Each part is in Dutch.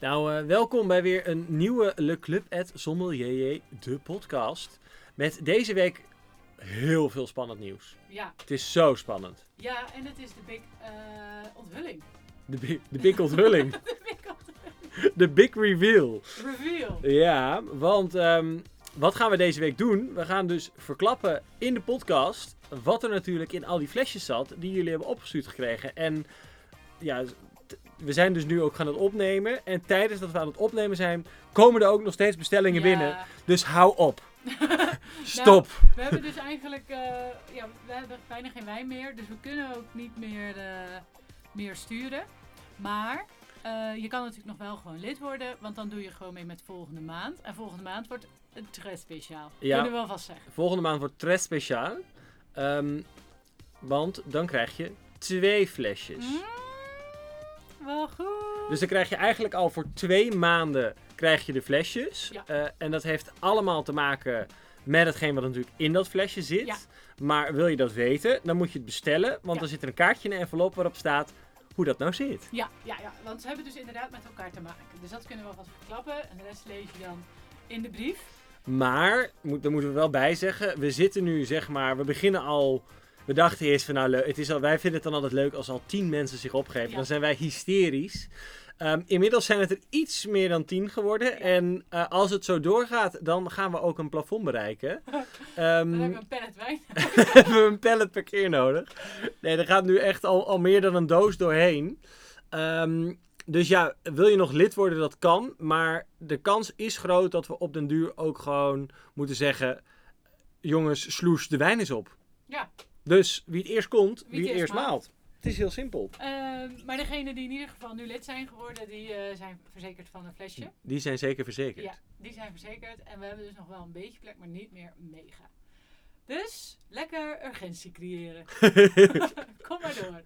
Nou, eh, welkom bij weer een nieuwe Le Club et Sommelier, de podcast. Met deze week heel veel spannend nieuws. Ja, Het is zo spannend. ja en het is de big eh, onthulling. De, bi- de big onthulling. De big onthulling. De big reveal. Reveal. Ja, want ehm, wat gaan we deze week doen? We gaan dus verklappen in de podcast wat er natuurlijk in al die flesjes zat die jullie hebben opgestuurd gekregen. En ja, we zijn dus nu ook gaan het opnemen. En tijdens dat we aan het opnemen zijn, komen er ook nog steeds bestellingen Ja. binnen. Dus hou op. Stop. We hebben dus eigenlijk, eh, ja, we hebben bijna geen wijn meer, dus we kunnen ook niet meer, eh, meer sturen. Maar eh, je kan natuurlijk nog wel gewoon lid worden, want dan doe je gewoon mee met volgende maand. En volgende maand wordt het très speciaal. Ja. Kunnen we wel vast zeggen. Volgende maand wordt très speciaal. Ehm, want dan krijg je twee flesjes. Mm, wel goed. Dus dan krijg je eigenlijk al voor twee maanden krijg je de flesjes. Ja. Eh, en dat heeft allemaal te maken met hetgeen wat natuurlijk in dat flesje zit. Ja. Maar wil je dat weten, dan moet je het bestellen. Want Ja. er zit er een kaartje in een envelop waarop staat hoe dat nou zit. Ja, ja, ja, want ze hebben dus inderdaad met elkaar te maken. Dus dat kunnen we alvast verklappen. En de rest lees je dan in de brief. Maar, moet, daar moeten we wel bij zeggen, we zitten nu zeg maar, we beginnen al... We dachten eerst van nou, leuk, het is al, wij vinden het dan altijd leuk als al tien mensen zich opgeven. Ja. Dan zijn wij hysterisch. Ehm, inmiddels zijn het er iets meer dan tien geworden. En eh, als het zo doorgaat, dan gaan we ook een plafond bereiken. Dan Ehm, hebben we een pallet wijn. hebben we een pallet per keer nodig. Nee, er gaat nu echt al, al meer dan een doos doorheen. Ehm, dus ja, wil je nog lid worden, dat kan. Maar de kans is groot dat we op den duur ook gewoon moeten zeggen... Jongens, sloes de wijn is op. Ja. Dus wie het eerst komt, wie, het het eerst eerst maalt. Het is heel simpel. Ehm, maar degenen die in ieder geval nu lid zijn geworden, die eh, zijn verzekerd van een flesje. Die zijn zeker verzekerd. Ja, die zijn verzekerd. En we hebben dus nog wel een beetje plek, maar niet meer mega. Dus lekker urgentie creëren. Kom maar door.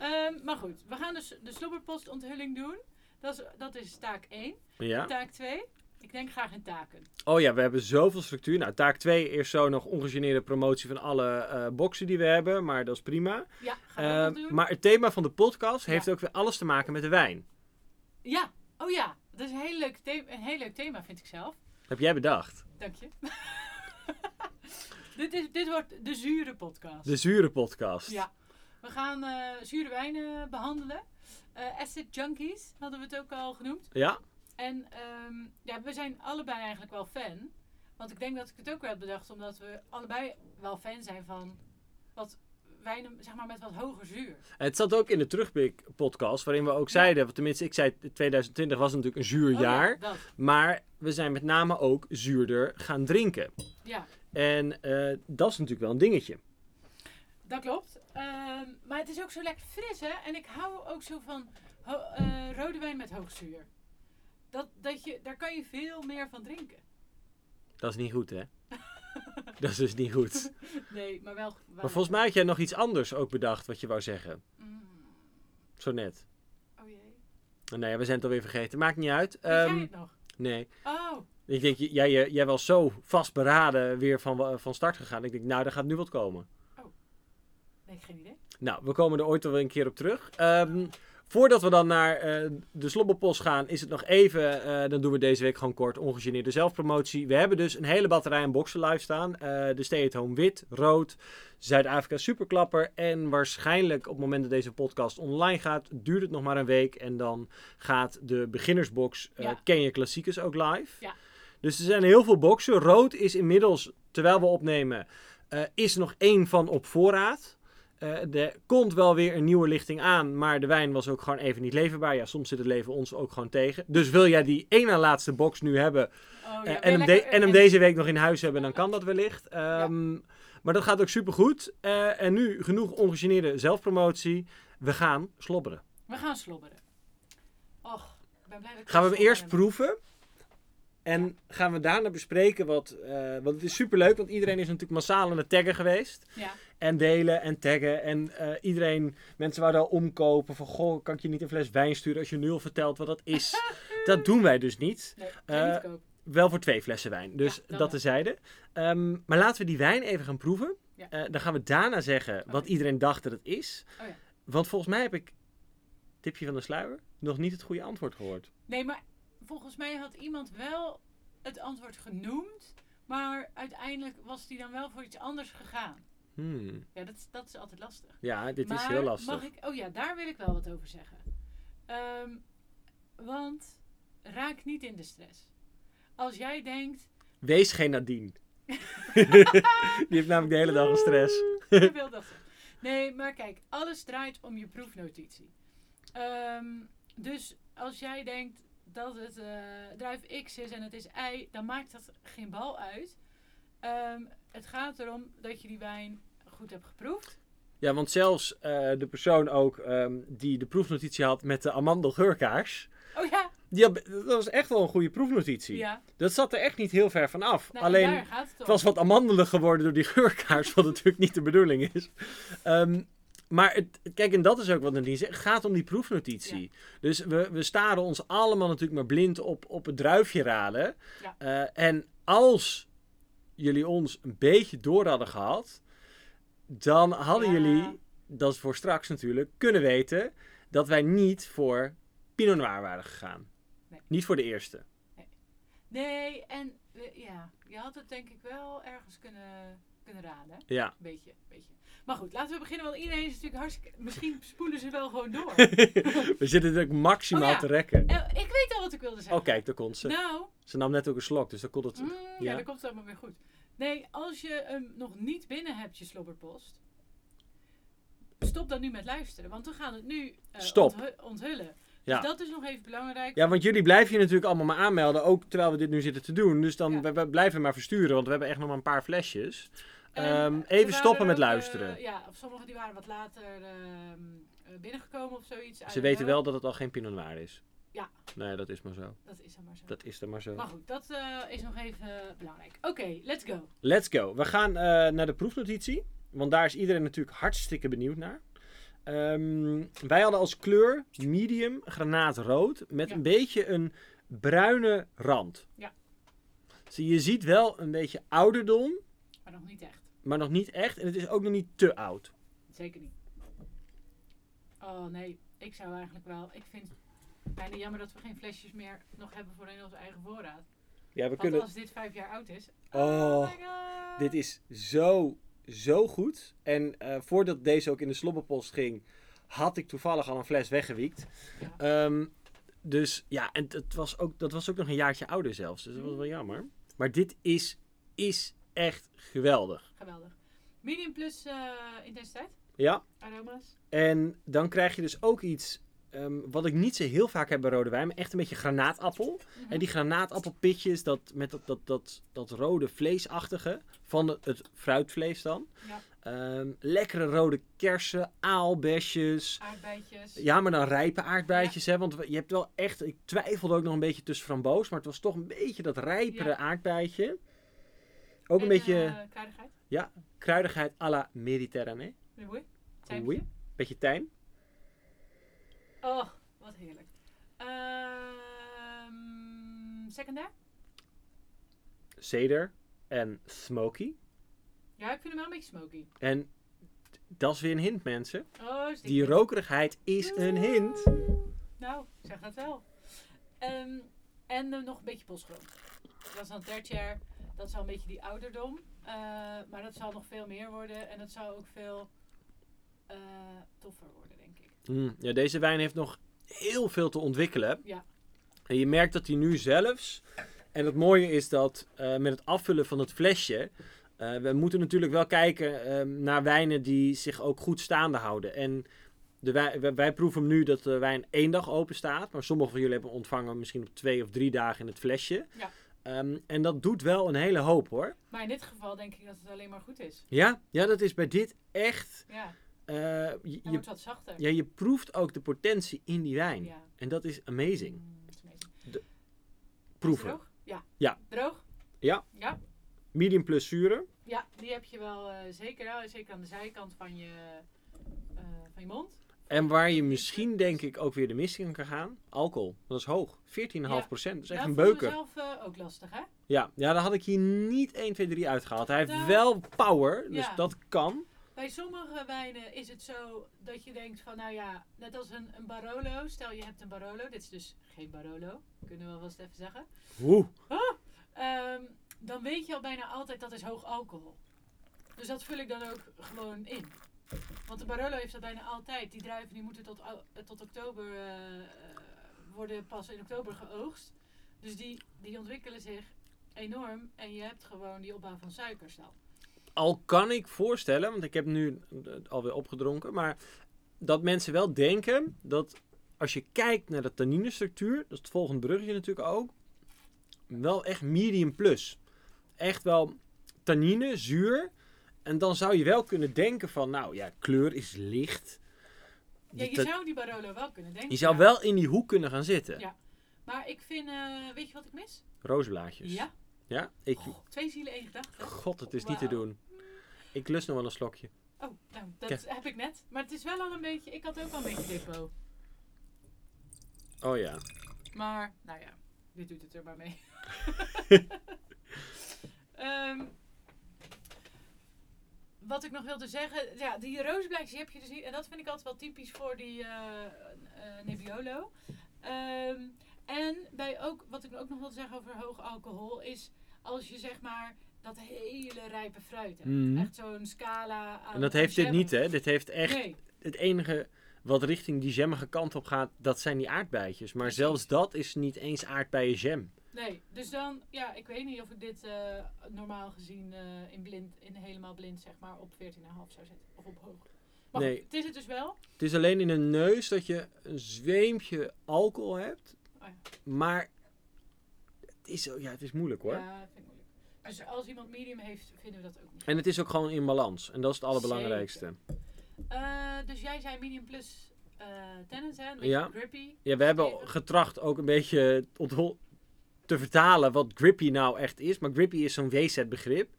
Ehm, maar goed, we gaan dus de slobberpost onthulling doen. Dat is, dat is taak 1. Ja. Taak 2. Ik denk graag in taken. Oh ja, we hebben zoveel structuur. Nou, taak 2 eerst zo nog ongegeneerde promotie van alle eh boxen die we hebben. Maar dat is prima. Ja, gaan we dat doen? maar het thema van de podcast heeft ook weer alles te maken met de wijn. Ja, oh ja. Dat is een heel leuk, the- een heel leuk thema, vind ik zelf. Heb jij bedacht? Dank je. dit, is, dit wordt de zure podcast. De zure podcast. Ja. We gaan eh, zure wijnen behandelen. Eh, acid junkies hadden we het ook al genoemd. Ja? En ehm, ja, we zijn allebei eigenlijk wel fan. Want ik denk dat ik het ook wel heb bedacht, omdat we allebei wel fan zijn van wat wijnen, zeg maar, met wat hoger zuur. Het zat ook in de terugblik podcast, waarin we ook zeiden, of tenminste ik zei 2020 was natuurlijk een zuur Oh ja, jaar. Maar we zijn met name ook zuurder gaan drinken. Ja, En eh, dat is natuurlijk wel een dingetje. dat klopt. Ehm, maar het is ook zo lekker fris, hè? En ik hou ook zo van eh, rode wijn met hoog zuur. Dat, dat je, daar kan je veel meer van drinken. Dat is niet goed, hè? dat is dus niet goed. Nee, maar wel. wel Maar volgens mij had jij nog iets anders ook bedacht wat je wou zeggen. Mm, Zo net. oh jee. Nee, we zijn het alweer vergeten. Maakt niet uit. Weet jij Ehm, het nog? nee. Oh, Ik denk, jij, jij, jij was zo vastberaden weer van, wa- van start gegaan. Ik denk, nou, er gaat nu wat komen. nee, geen idee. Nou, we komen er ooit wel een keer op terug. Ehm, voordat we dan naar eh, de slobberpost gaan, is het nog even, eh, dan doen we deze week gewoon kort, ongegeneerde zelfpromotie. We hebben dus een hele batterij aan boxen live staan. Eh, de Stay at Home wit, rood, Zuid-Afrika superklapper. En waarschijnlijk op het moment dat deze podcast online gaat, duurt het nog maar een week. En dan gaat de beginnersbox, Ja. ken je klassiekers, ook live. Ja. Dus er zijn heel veel boxen. Rood is inmiddels, terwijl we opnemen, is nog één van op voorraad. Eh, er komt wel weer een nieuwe lichting aan, maar de wijn was ook gewoon even niet leverbaar. Ja, soms zit het leven ons ook gewoon tegen. Dus wil jij die ene laatste box nu hebben Oh, eh, en, hem de- en hem deze week nog in huis hebben, dan kan dat wellicht. Ehm, Maar dat gaat ook supergoed. Eh en nu genoeg ongegeneerde zelfpromotie. We gaan slobberen. We gaan slobberen. Och, ik ben blij dat ik Gaan we hem eerst proeven. En gaan we daarna bespreken wat... want het is superleuk, want iedereen is natuurlijk massaal aan het taggen geweest. Ja, En delen en taggen. En eh, iedereen, mensen wouden al omkopen. Van, goh, kan ik je niet een fles wijn sturen als je nu al vertelt wat dat is? dat doen wij dus niet. nee, Eh, uh, niet. Wel voor twee flessen wijn. Dus Ja, dat tezijde. Ehm maar laten we die wijn even gaan proeven. Ja. Eh, dan gaan we daarna zeggen wat iedereen dacht dat het is. Oh ja. Want volgens mij heb ik tipje van de sluier, nog niet het goede antwoord gehoord. Nee, maar volgens mij had iemand wel het antwoord genoemd. Maar uiteindelijk was die dan wel voor iets anders gegaan. Hmm. Ja, dat, is- dat is altijd lastig. Ja, dit is heel lastig. Mag ik, oh ja, daar wil ik wel wat over zeggen. Ehm, want raak niet in de stress. Als jij denkt. Wees geen Nadine. Die heeft namelijk de hele dag een stress. Je wil dat. Nee, maar kijk, alles draait om je proefnotitie. Ehm, dus als jij denkt dat het eh, druif X is en het is Y, dan maakt dat geen bal uit. Ehm, het gaat erom dat je die wijn goed hebt geproefd. Ja, want zelfs eh, de persoon ook ehm, die de proefnotitie had met de amandelgeurkaars. Oh ja, Die had, dat was echt wel een goede proefnotitie. ja. Dat zat er echt niet heel ver van af. Nou, Alleen, het het was wat amandelig geworden door die geurkaars, wat natuurlijk niet de bedoeling is. Ehm, maar het, kijk, en dat is ook wat Nadine zegt. Het gaat om die proefnotitie. Dus we, we staren ons allemaal natuurlijk maar blind op, op het druifje raden. Ja. Eh, en als jullie ons een beetje door hadden gehad, dan hadden Ja. jullie, dat is voor straks natuurlijk, kunnen weten dat wij niet voor Pinot Noir waren gegaan. Nee. Niet voor de eerste. Nee, en eh, ja, je had het denk ik wel ergens kunnen, kunnen raden. hè? Ja. Beetje, beetje. Maar goed, laten we beginnen, want iedereen is natuurlijk hartstikke... Misschien spoelen ze wel gewoon door. we zitten natuurlijk maximaal Oh ja. te rekken. Eh, ik weet al wat ik wilde zeggen. Oh, kijk, daar komt ze. Nou, Ze nam net ook een slok, dus dan kon het. mm, ja, ja. dan komt het allemaal weer goed. Nee, als je hem nog niet binnen hebt, je slobberpost, stop dan nu met luisteren. Want we gaan het nu eh, onthu- onthullen. Ja. Dus dat is nog even belangrijk. Ja, want jullie blijven je natuurlijk allemaal maar aanmelden, ook terwijl we dit nu zitten te doen. Dus dan Ja. we, we blijven maar versturen, want we hebben echt nog maar een paar flesjes. Ehm, er even stoppen met ook, eh, luisteren. ja, of sommigen die waren wat later ehm, eh, binnengekomen of zoiets. Ze weten wel dat het al geen Pinot Noir is. Ja. Nee, dat is maar zo. Dat is dan maar zo. Dat is dan maar zo. Maar goed, dat eh, is nog even belangrijk. Oké, let's go. Let's go. We gaan eh, naar de proefnotitie. Want daar is iedereen natuurlijk hartstikke benieuwd naar. Ehm, wij hadden als kleur medium granaatrood met Ja. een beetje een bruine rand. Ja. Dus je ziet wel een beetje ouderdom, Maar nog niet echt. maar nog niet echt. En het is ook nog niet te oud. Zeker niet. Oh nee, ik zou eigenlijk wel. Ik vind bijna jammer dat we geen flesjes meer nog hebben voor in onze eigen voorraad. Ja, we Want kunnen. als dit vijf jaar oud is. Oh, god. Dit is zo, zo goed. En eh, voordat deze ook in de slobberpost ging, had ik toevallig al een fles weggewiekt. Ja. Ehm, dus ja, en het was ook, dat was ook nog een jaartje ouder zelfs. Dus dat was wel jammer. Maar dit is, is echt geweldig. Geweldig. Medium plus eh, intensiteit. Ja, Aroma's. en dan krijg je dus ook iets ehm, wat ik niet zo heel vaak heb bij rode wijn, maar echt een beetje granaatappel. Mhm. En die granaatappelpitjes, dat, met dat, dat, dat, dat rode vleesachtige van het, het fruitvlees dan. Ja. Ehm, lekkere rode kersen, aalbesjes. Aardbeidjes. Ja, maar dan rijpe aardbeidjes, hè. Want je hebt wel echt... Ik twijfelde ook nog een beetje tussen framboos, maar het was toch een beetje dat rijpere Ja. aardbeidje. Ook een En, beetje eh, kruidigheid. kruidigheid à la Mediterranee. Oei. Beetje tijm. Oh, wat heerlijk. Ehm secundair? Cedar en smoky. Ja, ik vind hem wel een beetje smoky. En dat is weer een hint, mensen. Oh, Die rokerigheid is een hint. Nou, zeg dat wel. Ehm, en nog een beetje bosgrond. Dat is dan tertiair. Dat is al een beetje die ouderdom. Eh, maar dat zal nog veel meer worden. En dat zal ook veel eh, toffer worden. Mm, ja, deze wijn heeft nog heel veel te ontwikkelen. Ja. En je merkt dat hij nu zelfs. En het mooie is dat eh, met het afvullen van het flesje. eh, we moeten natuurlijk wel kijken eh, naar wijnen die zich ook goed staande houden. En de wij, wij, wij proeven nu dat de wijn één dag open staat. Maar sommige van jullie hebben ontvangen misschien op twee of drie dagen in het flesje. Ja. Ehm, en dat doet wel een hele hoop hoor. Maar in dit geval denk ik dat het alleen maar goed is. Ja, ja dat is bij dit echt. Ja, je, hij je, wordt wat zachter. ja, je proeft ook de potentie in die wijn. Ja. En dat is amazing. Mm, dat is amazing. Proeven. Is het droog? Ja. Ja. Droog? Ja. Ja. Medium plus zuren. Ja, die heb je wel eh, zeker, zeker aan de zijkant van je, eh, van je mond. En waar je misschien denk ik ook weer de mist in kan gaan. Alcohol. Dat is hoog. 14,5 procent. Dat is echt dat een vond ik beuker. zelf eh, ook lastig, hè? Ja. ja, daar had ik hier niet 1, 2, 3 uitgehaald. Hij heeft Nou, wel power. Dus ja. dat kan. Bij sommige wijnen is het zo dat je denkt van, nou ja, net als een, een Barolo. Stel je hebt een Barolo, dit is dus geen Barolo, kunnen we wel eens even zeggen. Oeh. Ehm, dan weet je al bijna altijd dat is hoog alcohol. Dus dat vul ik dan ook gewoon in. Want de Barolo heeft dat bijna altijd. Die druiven die moeten tot, eh, tot oktober eh, eh, worden pas in oktober geoogst. Dus die, die ontwikkelen zich enorm. En je hebt gewoon die opbouw van suikers dan. Al kan ik voorstellen, want ik heb nu alweer opgedronken, maar dat mensen wel denken dat als je kijkt naar de tanninestructuur, dat is het volgende bruggetje natuurlijk ook, wel echt medium plus. Echt wel tannine, zuur. En dan zou je wel kunnen denken van, nou ja, kleur is licht. Ja, je zou die Barolo wel kunnen denken. je zou wel in die hoek kunnen gaan zitten. Ja. Maar ik vind, eh, weet je wat ik mis? Rozenblaadjes. Ja. Ja? Ik, Oh, twee zielen, één gedachte. God, het is niet te doen. Ik lust nog wel een slokje. Oh, nou, dat Kijk. heb ik net. Maar het is wel al een beetje, ik had ook al een beetje depot. Oh ja. Maar, nou ja, dit doet het er maar mee. Ehm, wat ik nog wilde zeggen, ja, die roosblaadjes heb je dus niet. En dat vind ik altijd wel typisch voor die eh, Nebbiolo. Ehm, en bij ook, wat ik ook nog wilde zeggen over hoog alcohol, is als je zeg maar dat hele rijpe fruit hebt. Mhm. Echt zo'n scala aan En dat heeft dit jam. niet, hè? Dit heeft echt Nee, het enige wat richting die jammige kant op gaat, dat zijn die aardbeidjes. Maar Precies. zelfs dat is niet eens aardbeienjam. nee. Dus dan, ja, ik weet niet of ik dit eh, normaal gezien eh, in blind, in helemaal blind zeg maar op 14,5 zou zetten. Of op hoog. Maar Nee. goed, het is het dus wel. Het is alleen in de neus dat je een zweempje alcohol hebt. Oh ja. Maar is, zo- ja, het is moeilijk hoor. Ja, vind ik moeilijk. Dus als iemand medium heeft, vinden we dat ook niet. En het is ook gewoon in balans. En dat is het allerbelangrijkste. Eh, dus jij zei medium plus eh tennis, hè? Een beetje Ja. grippy. Ja, we hebben getracht ook een beetje te vertalen wat grippy nou echt is. Maar grippy is zo'n WZ begrip.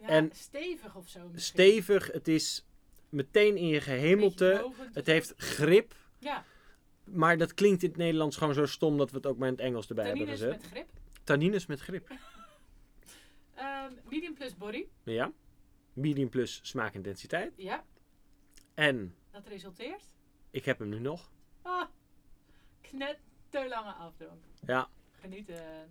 Ja, En stevig of zo. misschien. Stevig, het is meteen in je gehemelte. Het heeft grip. Ja, Maar dat klinkt in het Nederlands gewoon zo stom dat we het ook maar in het Engels erbij hebben gezet. met grip. Tannines met grip. Ehm, medium plus body. Ja. Medium plus smaakintensiteit. Ja, En dat resulteert. ik heb hem nu nog. Ah, knetterlange afdronk. Ja. Genieten.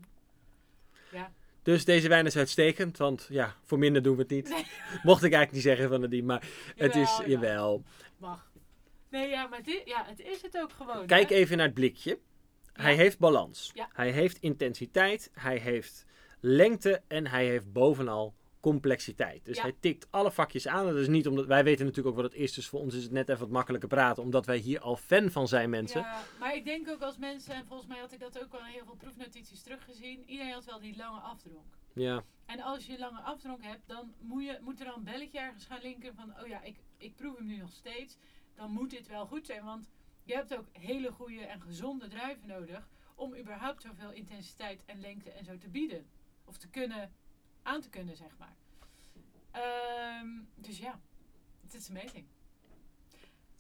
Ja, Dus deze wijn is uitstekend, want ja, voor minder doen we het niet. Mocht ik eigenlijk niet zeggen van die, maar het is, Jawel, jawel. mag. Nee, ja, maar dit, ja, het is het ook gewoon. Kijk hè? even naar het blikje. Hij heeft balans. Ja. Hij heeft intensiteit. Hij heeft lengte. En hij heeft bovenal complexiteit. Dus Ja. hij tikt alle vakjes aan. Dat is niet omdat wij weten natuurlijk ook wat het is. Dus voor ons is het net even wat makkelijker praten. Omdat wij hier al fan van zijn, mensen. Ja, maar ik denk ook als mensen, en volgens mij had ik dat ook al in heel veel proefnotities teruggezien, iedereen had wel die lange afdronk. Ja. En als je lange afdronk hebt, dan moet, je, moet er al een belletje ergens gaan linken van, oh ja, ik, ik proef hem nu nog steeds. Dan moet dit wel goed zijn, want je hebt ook hele goede en gezonde druiven nodig om überhaupt zoveel intensiteit en lengte en zo te bieden. Of te kunnen, aan te kunnen, zeg maar. Ehm, dus ja, het is amazing.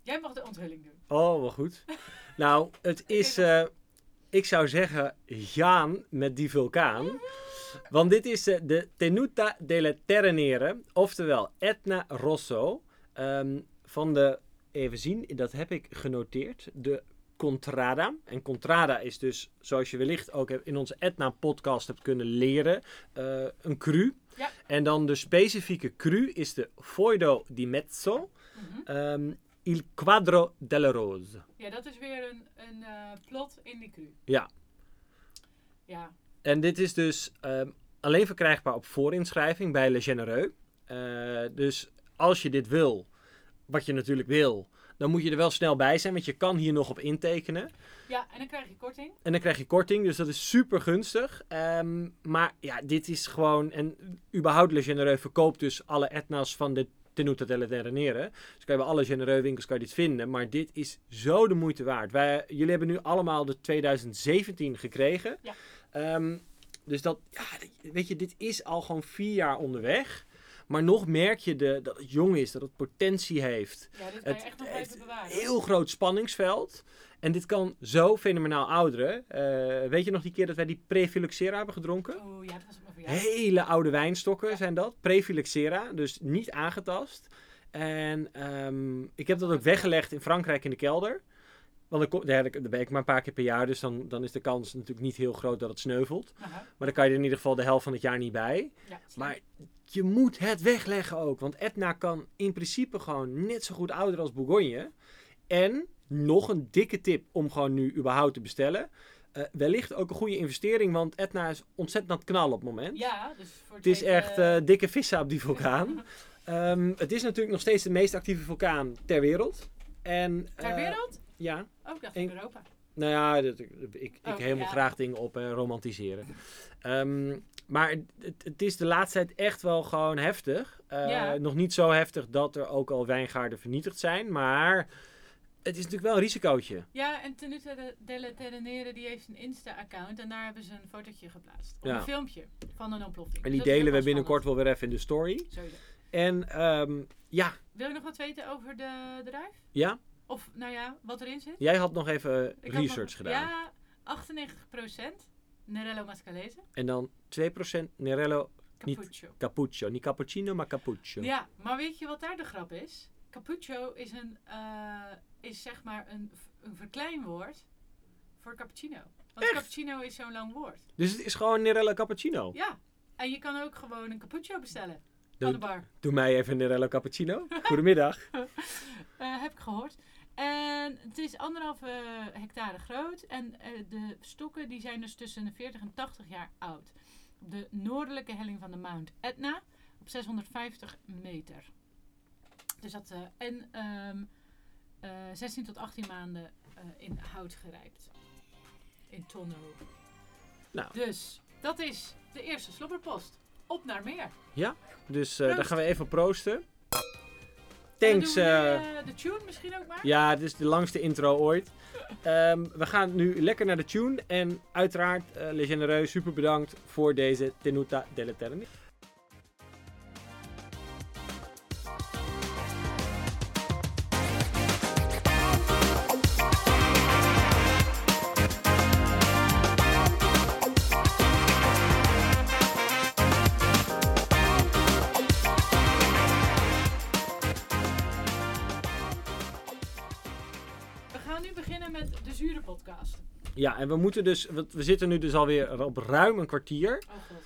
Jij mag de onthulling doen. Oh, wel goed. nou, het is... eh, ik zou zeggen, Jaan met die vulkaan. Want dit is eh, de Tenuta delle Terrenere. Oftewel Etna Rosso. ehm, van de, even zien, dat heb ik genoteerd. De Contrada. En Contrada is dus, zoals je wellicht ook in onze Etna podcast hebt kunnen leren, eh, een cru. Ja. En dan de specifieke cru is de Foido di Mezzo. Mhm. ehm, Il Quadro delle Rose. Ja, dat is weer een, een eh, plot in die cru. Ja. Ja, En dit is dus ehm, alleen verkrijgbaar op voorinschrijving bij Le Genereux. Eh, dus als je dit wil, wat je natuurlijk wil, dan moet je er wel snel bij zijn, want je kan hier nog op intekenen. ja, en dan krijg je korting. En dan krijg je korting, dus dat is super gunstig. Ehm, maar ja, dit is gewoon, en überhaupt Le Genereux verkoopt dus alle etna's van de Tenuta delle Terrenere. Dus kan je bij alle Genereux winkels kan je dit vinden. Maar dit is zo de moeite waard. Wij, jullie hebben nu allemaal de 2017 gekregen. Ja. Ehm, dus dat, ja, weet je, dit is al gewoon vier jaar onderweg. Maar nog merk je de, dat het jong is, dat het potentie heeft. Ja, dit kan Het je echt nog heeft even bewaren. Heel groot spanningsveld. En dit kan zo fenomenaal ouderen. Eh, weet je nog die keer dat wij die Prefiluxera hebben gedronken? Ja, dat was. Hele oude wijnstokken Ja. zijn dat. Prefiluxera, dus niet aangetast. En ehm, ik heb dat ook weggelegd in Frankrijk in de kelder. Want dan, ko- daar ben ik maar een paar keer per jaar, dus dan, dan is de kans natuurlijk niet heel groot dat het sneuvelt. Aha. Maar dan kan je er in ieder geval de helft van het jaar niet bij. Ja, Maar je moet het wegleggen ook. Want Etna kan in principe gewoon net zo goed ouder als Bourgogne. En nog een dikke tip om gewoon nu überhaupt te bestellen. Eh, wellicht ook een goede investering, want Etna is ontzettend aan het knallen op het moment. Ja, dus voor Het is weten, echt eh, dikke vissen op die vulkaan. Ehm, het is natuurlijk nog steeds de meest actieve vulkaan ter wereld. En, ter eh, wereld? Ja. Ook en- ik Europa. Nou ja, ik, ik, ik Oh, helemaal ja. graag dingen op en romantiseren. Ehm, maar het, het is de laatste tijd echt wel gewoon heftig. Eh, Ja. Nog niet zo heftig dat er ook al wijngaarden vernietigd zijn. Maar het is natuurlijk wel een risicootje. Ja, en Tenuta de- delle Terrenere die heeft een Insta-account en daar hebben ze een fotootje geplaatst. Of Ja. een filmpje van een ontploffing. En Dus die delen we binnenkort wel weer even in de story. Sowieso. En ehm, ja, Wil je nog wat weten over de druif? ja, Of nou ja, wat erin zit? jij had nog even Ik research nog- gedaan. Ja, 98% Nerello Mascalese. En dan 2% Nerello Niet- Cappuccio. Cappuccio. Niet cappuccino, maar cappuccio. Ja, maar weet je wat daar de grap is? Cappuccio is, een, eh, is zeg maar een, een verkleinwoord voor cappuccino. Want Echt? cappuccino is zo'n lang woord. Dus het is gewoon Nerello cappuccino. Ja, en je kan ook gewoon een cappuccio bestellen Doe- aan de bar. Doe mij even Nerello cappuccino. Goedemiddag. Eh, heb ik gehoord. En het is anderhalve hectare groot. En eh, de stokken die zijn dus tussen de 40 en 80 jaar oud. Op de noordelijke helling van de Mount Etna op 650 meter. Dus dat, eh, en ehm, eh, 16 tot 18 maanden eh, in hout gerijpt. In tonno. Nou. Dus dat is de eerste slobberpost. Op naar meer. Dus eh, daar gaan we even proosten. Thanks. we eh, eh, de tune misschien ook maar. ja, dit is de langste intro ooit. Ehm, we gaan nu lekker naar de tune. En uiteraard, eh Le Genereux, super bedankt voor deze Tenuta delle Terni. En we moeten dus, we zitten nu dus alweer op ruim een kwartier. Oh god.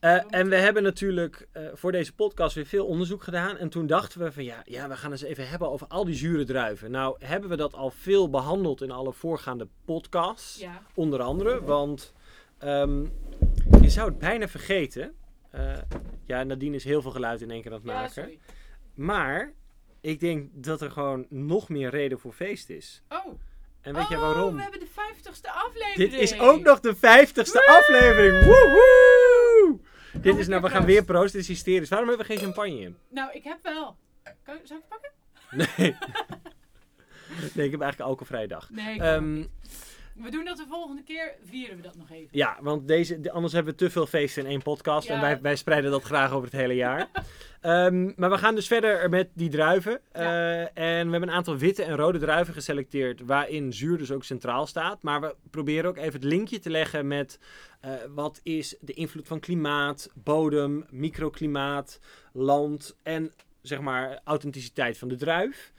Eh, en we hebben natuurlijk eh, voor deze podcast weer veel onderzoek gedaan. En toen dachten we van ja, ja, we gaan eens even hebben over al die zure druiven. Nou, hebben we dat al veel behandeld in alle voorgaande podcasts. Ja. Onder andere, want ehm, je zou het bijna vergeten. Eh, ja, Nadine is heel veel geluid in één keer aan het Ja, maken. sorry. maar ik denk dat er gewoon nog meer reden voor feest is. Oh. En weet je oh, waarom? we hebben de vijftigste aflevering. Dit is ook nog de vijftigste aflevering. Woehoe! Dit is een nou, we gaan weer proosten. Dit is hysterisch. Waarom hebben we geen champagne in? Nou, ik heb wel. Kan, zal ik het pakken? Nee. nee, ik heb eigenlijk alcoholvrije dag. Nee, ik niet. We doen dat de volgende keer. Vieren we dat nog even. ja, want deze, de- anders hebben we te veel feesten in één podcast. En wij, wij spreiden dat graag over het hele jaar. Ehm, maar we gaan dus verder met die druiven. Ja. Eh, en we hebben een aantal witte en rode druiven geselecteerd. Waarin zuur dus ook centraal staat. Maar we proberen ook even het linkje te leggen met... eh, wat is de invloed van klimaat, bodem, microklimaat, land... en zeg maar authenticiteit van de druif.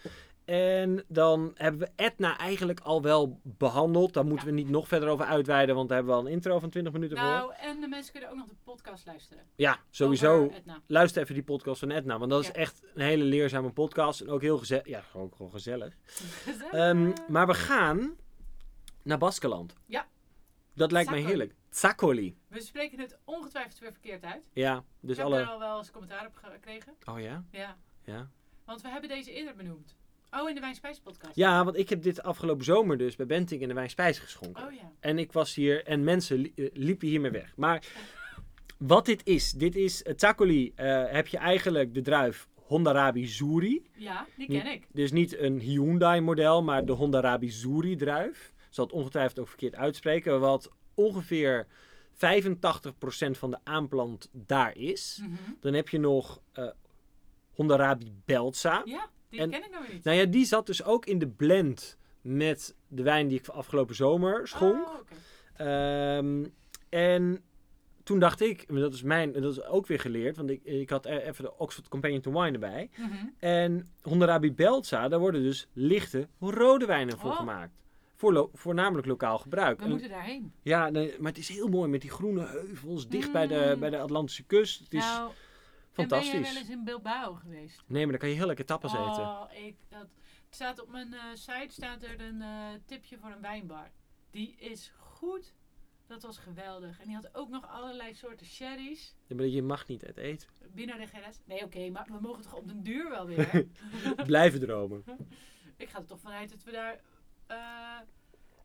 En dan hebben we Etna eigenlijk al wel behandeld. Daar moeten Ja. we niet nog verder over uitweiden, want daar hebben we al een intro van 20 minuten voor. Nou, en de mensen kunnen ook nog de podcast luisteren. Ja, sowieso. Luister even die podcast van Etna, want dat is echt een hele leerzame podcast. En ook heel gezellig. Ja, gewoon, gewoon gezellig. Gezellig. Ehm, maar we gaan naar Baskeland. Ja. Dat lijkt mij heerlijk. Zacoli. We spreken het ongetwijfeld weer verkeerd uit. Ja, dus ik heb alle... er al wel eens commentaar op gekregen. Oh ja? Ja. Ja. Want we hebben deze eerder benoemd. Oh, in de Wijnspijs podcast. Ja, want ik heb dit afgelopen zomer dus bij Benting in de Wijnspijs geschonken. Oh ja. En ik was hier en mensen li- eh, liepen hiermee weg. Maar wat dit is, dit is uh, Zacoli. eh, heb je eigenlijk de druif Hondarabi Zuri. Ja, die ken ik. Dus niet een Hyundai model, maar de Hondarabi Zuri druif. Ik zal het ongetwijfeld ook verkeerd uitspreken. Wat ongeveer 85% van de aanplant daar is. Mhm. Dan heb je nog eh Hondarabi Belza. Ja, die En- ken ik nog niet. Nou ja, die zat dus ook in de blend met de wijn die ik afgelopen zomer schonk. Oh. Ehm, en toen dacht ik, dat is mijn, dat is ook weer geleerd, want ik, ik had e- even de Oxford Companion to Wine erbij. Mhm. En Honderabi Belza, daar worden dus lichte rode wijnen voor Oh. gemaakt. Voor lo- voornamelijk lokaal gebruik. We En- moeten daarheen. ja, nee, maar het is heel mooi met die groene heuvels dicht bij, de, Mm. bij de Atlantische kust. Het is nou, en fantastisch. ben jij wel eens in Bilbao geweest? Nee, maar dan kan je heel lekker tapas eten. Oh, ik, dat, het staat op mijn eh, site staat er een eh, tipje voor een wijnbar. Die is goed. Dat was geweldig. En die had ook nog allerlei soorten sherry's. Ja, maar je mag niet uit eten. Binnen de GRS. Nee, oké, maar we mogen toch op den duur wel weer. Blijven dromen. ik ga er toch vanuit dat we daar eh,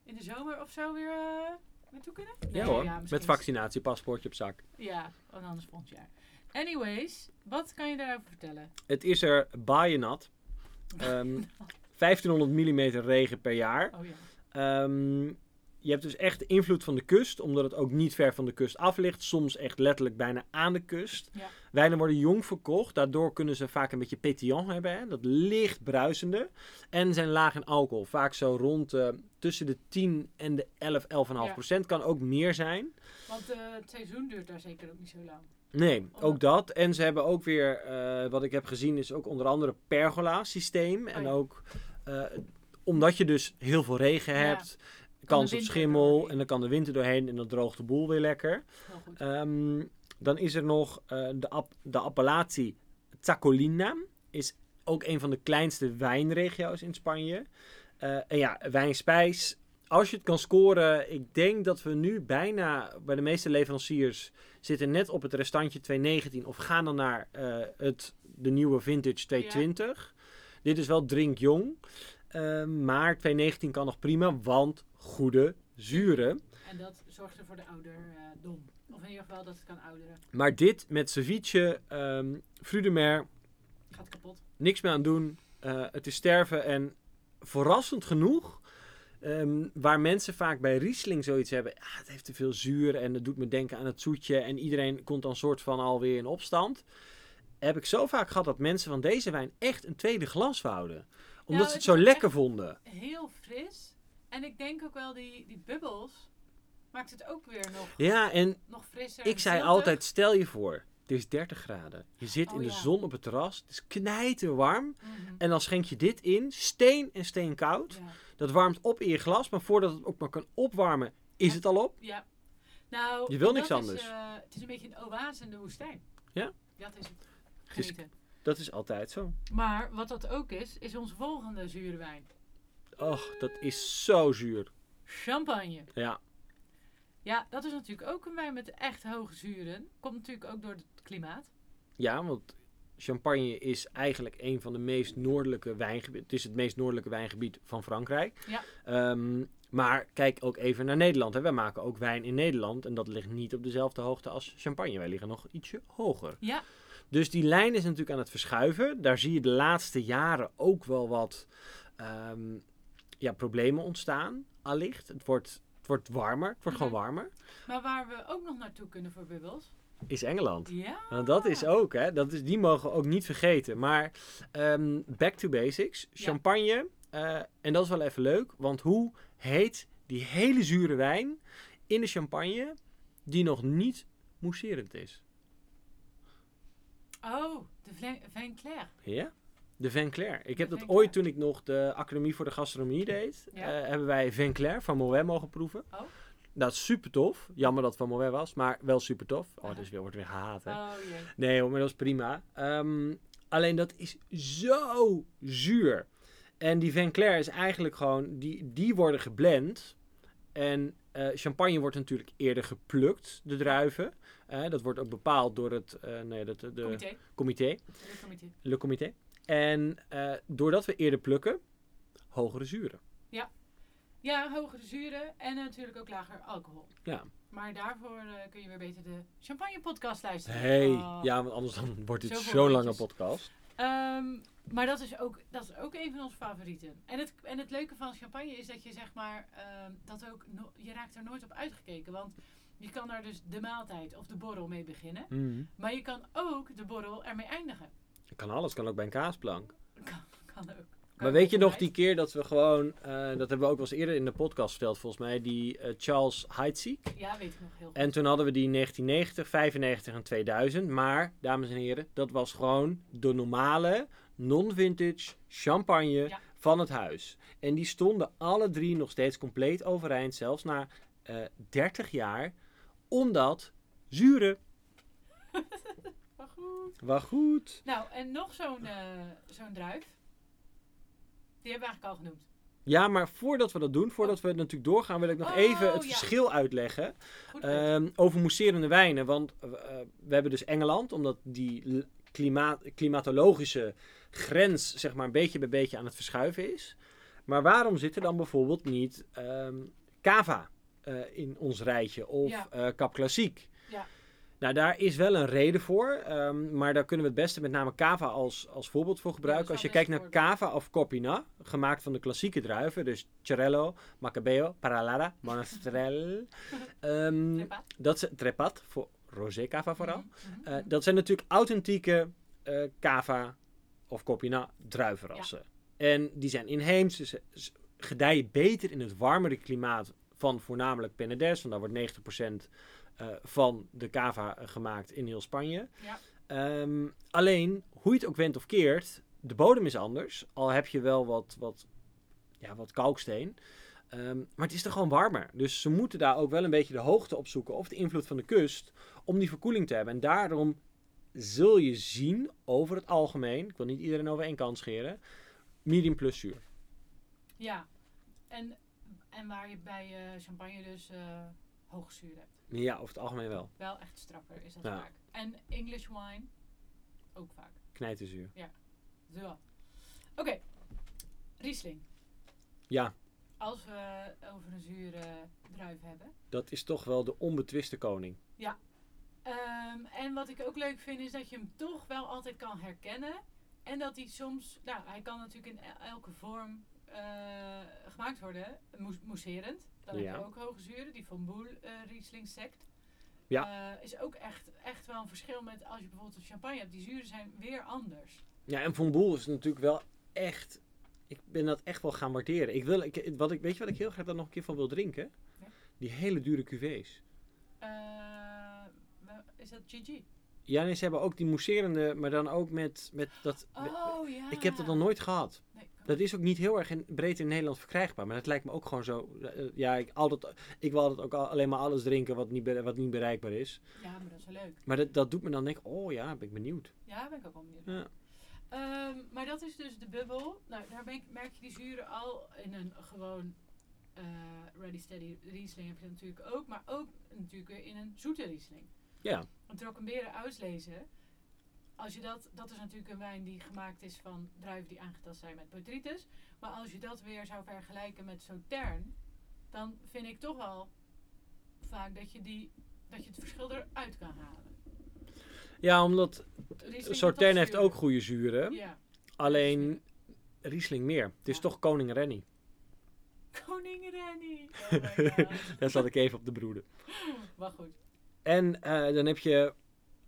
in de zomer of zo weer naartoe kunnen. Ja hoor, met vaccinatiepaspoortje op zak. Ja, en anders volgend jaar. Anyways, wat kan je daarover vertellen? Het is er baaien Ehm 1500 mm regen per jaar. Oh ja. Ehm, je hebt dus echt invloed van de kust, omdat het ook niet ver van de kust af ligt. Soms echt letterlijk bijna aan de kust. Ja. Wijnen worden jong verkocht, daardoor kunnen ze vaak een beetje pétillant hebben. Hè? Dat licht bruisende. En zijn laag in alcohol. Vaak zo rond eh, tussen de 10 en de 11, 11,5 Ja. procent. Kan ook meer zijn. Want eh, het seizoen duurt daar zeker ook niet zo lang. Nee, Omdat- ook dat. En ze hebben ook weer, eh, wat ik heb gezien, is ook onder andere pergola systeem. En Oh ja. ook, eh, omdat je dus heel veel regen Ja. hebt, kans op schimmel. En dan kan de winter doorheen en dan droogt de boel weer lekker. Ehm, dan is er nog eh, de, app, de appellatie Zaccolina. Is ook een van de kleinste wijnregio's in Spanje. En ja, wijnspijs. Als je het kan scoren, ik denk dat we nu bijna bij de meeste leveranciers zitten net op het restantje 219 of gaan dan naar eh, het, de nieuwe vintage 220. Dit is wel drinkjong, eh, maar 219 kan nog prima, want goede zuren. En dat zorgt er voor de ouderdom. Of in ieder geval dat het kan ouderen. Maar dit met ceviche, ehm Frudemer, Gaat kapot. niks meer aan doen. Eh, het is sterven en verrassend genoeg, ehm, waar mensen vaak bij Riesling zoiets hebben, ah, het heeft te veel zuur en het doet me denken aan het zoetje en iedereen komt dan soort van alweer in opstand. Heb ik zo vaak gehad dat mensen van deze wijn echt een tweede glas wouden. Omdat ze het het zo lekker vonden. Heel fris. En ik denk ook wel die, die bubbels maakt het ook weer nog, Ja, en nog frisser. ik zei altijd, stel je voor, het is 30 graden. Je zit Oh, in de ja. zon op het terras, het is knijten warm. Mhm. En dan schenk je dit in, steen en steenkoud. Ja. Dat warmt op in je glas, maar voordat het ook maar kan opwarmen, is Ja. het al op. ja. Nou, Je wil niks anders. Is, eh, het is een beetje een oase in de woestijn. Ja? Dat is het. Is- Genieten. Dat is altijd zo. Maar wat dat ook is, is onze volgende zure wijn. Och, dat is zo zuur. Champagne. Ja, Ja, dat is natuurlijk ook een wijn met echt hoge zuren. Komt natuurlijk ook door het klimaat. ja want Champagne is eigenlijk een van de meest noordelijke wijngebieden. Het is het meest noordelijke wijngebied van Frankrijk. Ja. Ehm, maar kijk ook even naar Nederland. Hè. Wij maken ook wijn in Nederland. En dat ligt niet op dezelfde hoogte als Champagne. Wij liggen nog ietsje hoger. Ja, Dus die lijn is natuurlijk aan het verschuiven. Daar zie je de laatste jaren ook wel wat ehm, ja, problemen ontstaan. Allicht. Het wordt, wordt warmer. Het wordt gewoon warmer. maar waar we ook nog naartoe kunnen voor bubbels. Is Engeland. Ja. Dat is ook, hè. Dat is, die mogen we ook niet vergeten. Maar ehm, back to basics. Ja. Champagne. eh, en dat is wel even leuk. Want hoe heet die hele zure wijn in de champagne die nog niet mousserend is? Oh, de Vin Clair. Ja? De Clair. Ik De heb dat ooit toen ik nog de Academie voor de Gastronomie deed. Ja. eh, hebben wij Clair van Moet mogen proeven. Oh. Dat is super tof. Jammer dat het van Moet was, maar wel super tof. Oh, dus weer, wordt weer gehaat, hè. Oh jee. Nee hoor, maar dat is prima. Ehm, alleen dat is zo zuur. En die Van is eigenlijk gewoon, die, die worden geblend. En eh, champagne wordt natuurlijk eerder geplukt, de druiven. Eh, dat wordt ook bepaald door het nee, dat, de, Comité. comité. le comité. En eh, doordat we eerder plukken, hogere zuren. Ja, hogere zuren en natuurlijk ook lager alcohol. Ja. Maar daarvoor eh, kun je weer beter de Champagne podcast luisteren. Hey, Oh. ja, want anders dan wordt dit zo'n lange podcast. Ehm, maar dat is, ook, dat is ook een van onze favorieten. En het, en het leuke van champagne is dat je zeg maar, ehm, dat ook, no- je raakt er nooit op uitgekeken. Want je kan daar dus de maaltijd of de borrel mee beginnen. Mhm. Maar je kan ook de borrel ermee eindigen. Kan alles, kan ook bij een kaasplank. Kan, kan ook. Maar weet je nog die keer dat we gewoon, eh, dat hebben we ook wel eens eerder in de podcast verteld volgens mij, die eh, Charles Heidsieck. Ja, weet ik nog heel goed. En toen hadden we die in 1990, 95 en 2000. Maar, dames en heren, dat was gewoon de normale non-vintage champagne Ja. van het huis. En die stonden alle drie nog steeds compleet overeind, zelfs na eh 30 jaar. Omdat zuren. Maar goed. Goed. Nou, en nog zo'n eh, zo'n druif. Die hebben we eigenlijk al genoemd. Ja, maar voordat we dat doen, voordat we natuurlijk doorgaan, wil ik nog Oh, even het ja. verschil uitleggen. Ehm, over mousserende wijnen. Want eh, we hebben dus Engeland, omdat die klimaat, klimatologische grens zeg maar een beetje bij beetje aan het verschuiven is. Maar waarom zit er dan bijvoorbeeld niet ehm, cava eh, in ons rijtje of Ja. eh Cap Klassiek? Ja. Nou, daar is wel een reden voor, ehm, maar daar kunnen we het beste met name cava als, als voorbeeld voor gebruiken. Als je kijkt naar cava of Corpina, gemaakt van de klassieke druiven, dus Cerello, Macabeo, Paralada, Monastrell, Trepa. dat zijn trepat voor rosé cava vooral. Mhm, mhm, Eh, mhm. dat zijn natuurlijk authentieke eh cava of Corpina druivenrassen. En die zijn inheems, dus ze gedijen beter in het warmere klimaat van voornamelijk Penedès. Want daar wordt 90% eh, van de cava eh, gemaakt in heel Spanje. Ja. Ehm, alleen, hoe je het ook went of keert, de bodem is anders. Al heb je wel wat, wat, ja, wat kalksteen. Ehm, maar het is er gewoon warmer. Dus ze moeten daar ook wel een beetje de hoogte opzoeken of de invloed van de kust om die verkoeling te hebben. En daarom zul je zien over het algemeen, ik wil niet iedereen over één kant scheren, medium plus zuur. Ja. En, en waar je bij eh, champagne dus eh hoge zuur hebt. Ja, over het algemeen wel. Wel echt straffer is dat Ja. vaak. En English wine ook vaak. Knijterzuur. Zo. Oké. Riesling. Ja, Als we over een zure druif hebben. dat is toch wel de onbetwiste koning. Ehm, en wat ik ook leuk vind is dat je hem toch wel altijd kan herkennen. En dat hij soms, nou hij kan natuurlijk in el- elke vorm eh, gemaakt worden. Moes, mousserend. Dan Ja. heb je ook hoge zuren. Die van Boel eh Riesling sect. Ja. Eh, is ook echt, echt wel een verschil met als je bijvoorbeeld een champagne hebt. Die zuren zijn weer anders. Ja, en Von Boel is natuurlijk wel echt. Ik ben dat echt wel gaan waarderen. Ik wil, ik, wat ik, weet je wat ik heel graag dan nog een keer van wil drinken? Ja. Die hele dure cuvées. Eh, is dat GG? Ja, nee, ze hebben ook die mousserende, maar dan ook met, met dat. Oh ja. Ik heb dat nog nooit gehad. Nee, Dat is ook niet heel erg in, breed in Nederland verkrijgbaar. Maar dat lijkt me ook gewoon zo. eh, ja, ik, altijd, ik wil altijd ook al- alleen maar alles drinken wat niet, wat niet bereikbaar is. Ja, maar dat is wel leuk. Maar dat, dat doet me dan denken, oh ja, ben ik benieuwd. Ja, ben ik ook wel benieuwd. Ja. Ehm, maar dat is dus de bubbel. Nou, daar ben ik- merk je die zuren al in een gewoon eh, ready steady Riesling heb je dat natuurlijk ook. Maar ook natuurlijk weer in een zoete Riesling. Ja, Een trockenberen uitlezen. Als je dat, dat is natuurlijk een wijn die gemaakt is van druiven die aangetast zijn met botrytis. Maar als je dat weer zou vergelijken met Sautern, dan vind ik toch wel vaak dat je, die, dat je het verschil eruit kan halen. ja omdat Sautern heeft ook goede zuren. Ja. Alleen Riesling meer. Het is Ja. toch koning Rennie. Koning Rennie. Oh. Daar zat ik even op de broeden. maar goed. En eh, dan heb je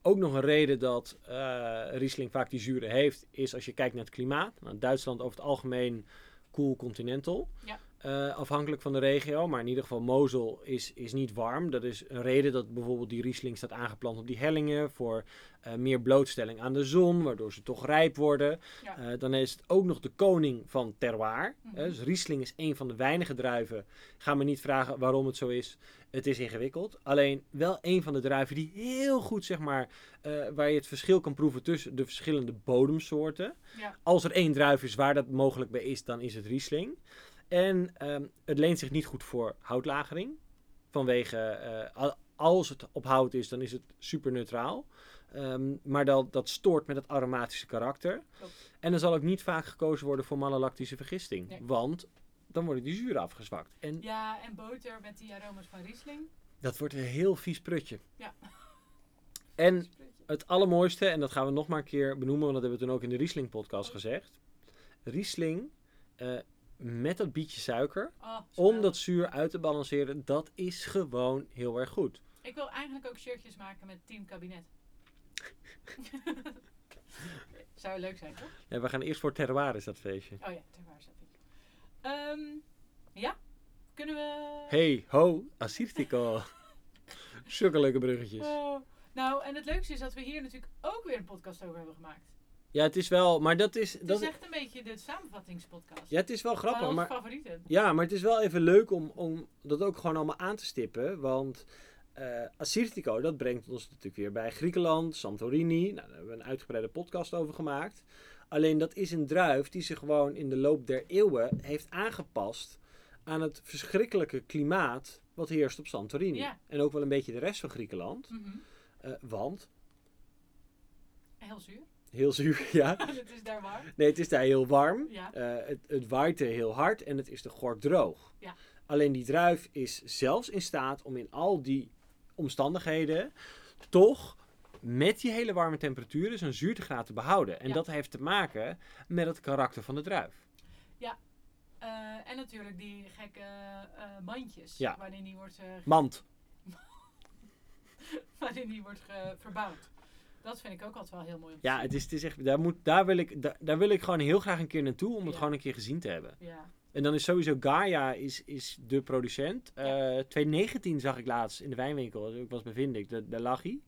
ook nog een reden dat eh, Riesling vaak die zuren heeft, is als je kijkt naar het klimaat. Nou, Duitsland over het algemeen cool continental. Ja. Eh, afhankelijk van de regio, maar in ieder geval Mozel is, is niet warm. Dat is een reden dat bijvoorbeeld die Riesling staat aangeplant op die hellingen voor eh, meer blootstelling aan de zon, waardoor ze toch rijp worden. Ja. Eh, dan is het ook nog de koning van terroir. Mhm. Dus Riesling is een van de weinige druiven. Ga me niet vragen waarom het zo is. Het is ingewikkeld. Alleen wel een van de druiven die heel goed, zeg maar, waar je het verschil kan proeven tussen de verschillende bodemsoorten. Ja. Als er één druif is waar dat mogelijk bij is, dan is het Riesling. En ehm, het leent zich niet goed voor houtlagering. Vanwege, eh, al- als het op hout is, dan is het super neutraal. Ehm, maar dat, dat stoort met het aromatische karakter. En dan zal ook niet vaak gekozen worden voor malolactische vergisting. Nee. Want dan worden die zuren afgezwakt. En Ja, en boter met die aroma's van Riesling. dat wordt een heel vies prutje. Ja. En het allermooiste, en dat gaan we nog maar een keer benoemen, want dat hebben we toen ook in de Riesling podcast Oh. gezegd. Riesling eh, met dat bietje suiker, Oh, om dat zuur uit te balanceren, dat is gewoon heel erg goed. Ik wil eigenlijk ook shirtjes maken met Team Kabinet. Zou leuk zijn, toch? Ja, we gaan eerst voor terroir is dat feestje. Oh ja, ter waar zat ik. Ehm, ja, kunnen we... Hey, ho, Assyrtiko. Zulke leuke bruggetjes. Oh. Nou, en het leukste is dat we hier natuurlijk ook weer een podcast over hebben gemaakt. Ja, het is wel, maar dat is, Het dat, is echt een beetje de samenvattingspodcast. ja, het is wel Van grappig, onze maar favorieten. Ja, maar het is wel even leuk om, om dat ook gewoon allemaal aan te stippen. Want eh Assyrtiko, dat brengt ons natuurlijk weer bij Griekenland, Santorini. Nou, daar hebben we een uitgebreide podcast over gemaakt. Alleen dat is een druif die zich gewoon in de loop der eeuwen heeft aangepast aan het verschrikkelijke klimaat wat heerst op Santorini. Ja. En ook wel een beetje de rest van Griekenland. Mhm. Eh, want, Heel zuur. Heel zuur, ja. het is daar warm. Nee, het is daar heel warm. Ja. Eh, het, het waait er heel hard en het is de gort droog. Ja. Alleen die druif is zelfs in staat om in al die omstandigheden toch met die hele warme temperaturen zijn zuurtegraad te behouden. En Ja. dat heeft te maken met het karakter van de druif. Eh, en natuurlijk die gekke eh, mandjes. Ja. Waarin die wordt, Mand. waarin die wordt verbouwd. Dat vind ik ook altijd wel heel mooi. om te Ja, zien. het is, het is echt, daar, moet, daar, wil ik, daar, daar wil ik gewoon heel graag een keer naartoe om het Ja. gewoon een keer gezien te hebben. Ja. En dan is sowieso Gaia is, is de producent. Eh 2019 zag ik laatst in de wijnwinkel. Ik was bij Vindik, daar daar lag hij.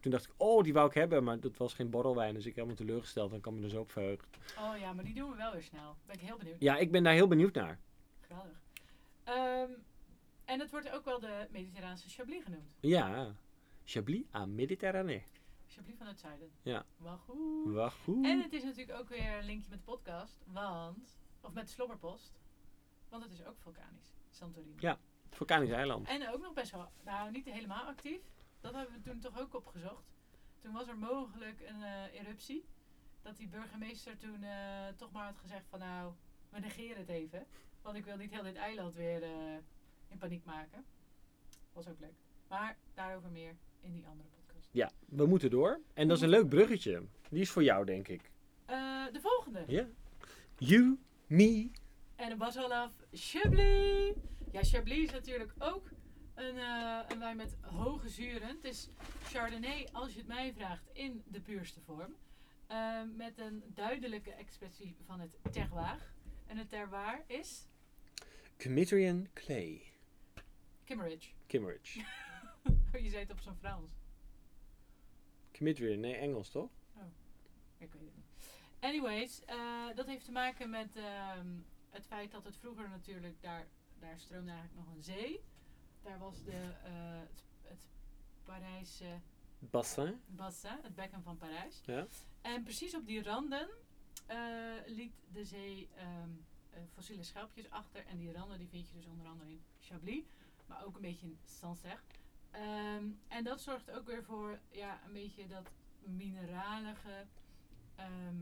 Toen dacht ik, oh, die wou ik hebben. Maar dat was geen borrelwijn. Dus ik helemaal teleurgesteld. En kan me zo op verheugen. Oh ja, maar die doen we wel weer snel. Ben ik heel benieuwd. Ja, ik ben daar heel benieuwd naar. Geweldig. Ehm, en het wordt ook wel de Mediterraanse Chablis genoemd. Ja, Chablis à Méditerranée. Chablis van het zuiden. Ja. Wat goed. En het is natuurlijk ook weer een linkje met de podcast, want, of met de Slobberpost, want het is ook vulkanisch, Santorini. Ja. Vulkanisch eiland. En ook nog best wel, nou niet helemaal actief, dat hebben we toen toch ook opgezocht. Toen was er mogelijk een eh, eruptie, dat die burgemeester toen eh, toch maar had gezegd van nou, we negeren het even, want ik wil niet heel dit eiland weer eh, in paniek maken. Was ook leuk. Maar daarover meer in die andere podcast. Ja, we moeten door. En dat is een leuk bruggetje. Die is voor jou, denk ik. Eh, de volgende. Ja. You, me. En het was al af Chablis. Ja, Chablis is natuurlijk ook een, eh, een wijn met hoge zuren. Het is Chardonnay, als je het mij vraagt, in de puurste vorm. Eh, met een duidelijke expressie van het terroir. En het terroir is Commitrian Clay. Kimmeridge. Kimmeridge. je zei het op zo'n Frans. Commitrian, nee, Engels toch? Ik weet het niet. Anyways, eh, dat heeft te maken met ehm, het feit dat het vroeger natuurlijk, daar, daar stroomde eigenlijk nog een zee. Daar was de, eh, het, het Parijse Bassin. bassin, het bekken van Parijs. Ja. En precies op die randen eh, liet de zee ehm, eh, fossiele schelpjes achter. En die randen die vind je dus onder andere in Chablis, maar ook een beetje in Sancerre. Ehm, en dat zorgt ook weer voor ja, een beetje dat mineralige ehm,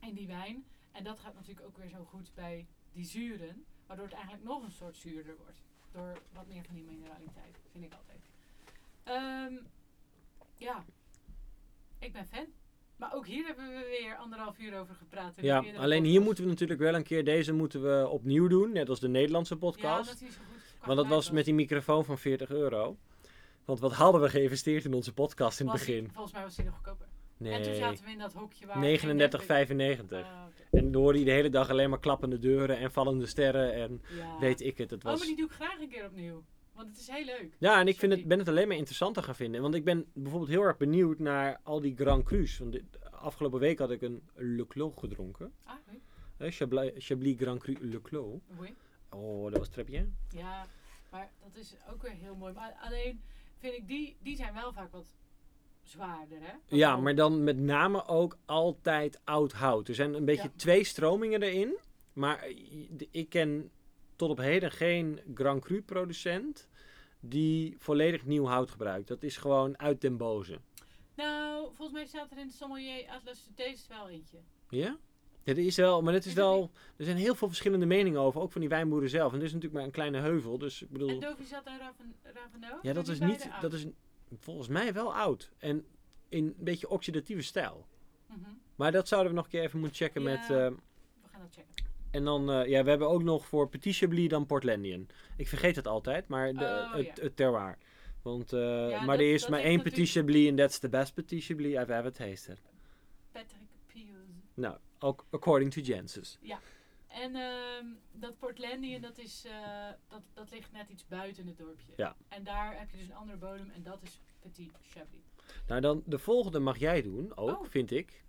in die wijn. En dat gaat natuurlijk ook weer zo goed bij die zuren, waardoor het eigenlijk nog een soort zuurder wordt. Door wat meer van die mineraliteit, vind ik altijd. Ehm, ja, ik ben fan. Maar ook hier hebben we weer anderhalf uur over gepraat. Ja, alleen hier moeten we natuurlijk wel een keer, deze moeten we opnieuw doen. Net als de Nederlandse Ja, podcast. dat is zo goed. Want dat was met die microfoon van 40 euro. Want wat hadden we geïnvesteerd in onze podcast in het was begin? volgens mij was die nog goedkoper. En toen Nee, zaten we in dat hokje waar... 39,95. Oh, oké. En dan hoorde je de hele dag alleen maar klappende deuren en vallende sterren en Ja. weet ik het. Het Oh, was... maar die doe ik graag een keer opnieuw. Want het is heel leuk. Ja, en ik vind het, ben het alleen maar interessanter gaan vinden. Want ik ben bijvoorbeeld heel erg benieuwd naar al die Grand Crus. Want afgelopen week had ik een Le Clos gedronken. Ah, oui. Eh, Chablis, Chablis Grand Cru Le Clos. Oui. Oh, dat was bien. Ja, maar dat is ook weer heel mooi. Maar alleen vind ik die, die zijn wel vaak wat zwaarder, hè? Ja, maar dan met name ook altijd oud hout. Er zijn een beetje Ja. twee stromingen erin. Maar ik ken tot op heden geen Grand Cru producent die volledig nieuw hout gebruikt. Dat is gewoon uit den boze. Nou, volgens mij staat er in de Sommelier Atlas de Taste wel eentje. Ja? Er is wel, maar het is wel, er zijn heel veel verschillende meningen over, ook van die wijnboeren zelf. En dit is natuurlijk maar een kleine heuvel, dus ik bedoel, En Dovi zat en Raven, Raveno? ja, dat is niet, dat is volgens mij wel oud. En in een beetje oxidatieve stijl. Mhm. Maar dat zouden we nog een keer even moeten checken Ja. met, eh, We gaan dat checken. en dan, eh, ja, we hebben ook nog voor Petit Chablis dan Portlandian. Ik vergeet het altijd, maar de, Oh, het, terroir. Want, eh, maar dat- er is maar één Petit Chablis en that's the best Petit Chablis I've ever tasted. Patrick Pio. Nou, ook according to Janssens. En ehm, dat Portlandië, dat, is, eh, dat, dat ligt net iets buiten het dorpje. Ja. En daar heb je dus een andere bodem en dat is Petit Chablis. Nou, dan de volgende mag jij doen, ook, Oh. vind ik.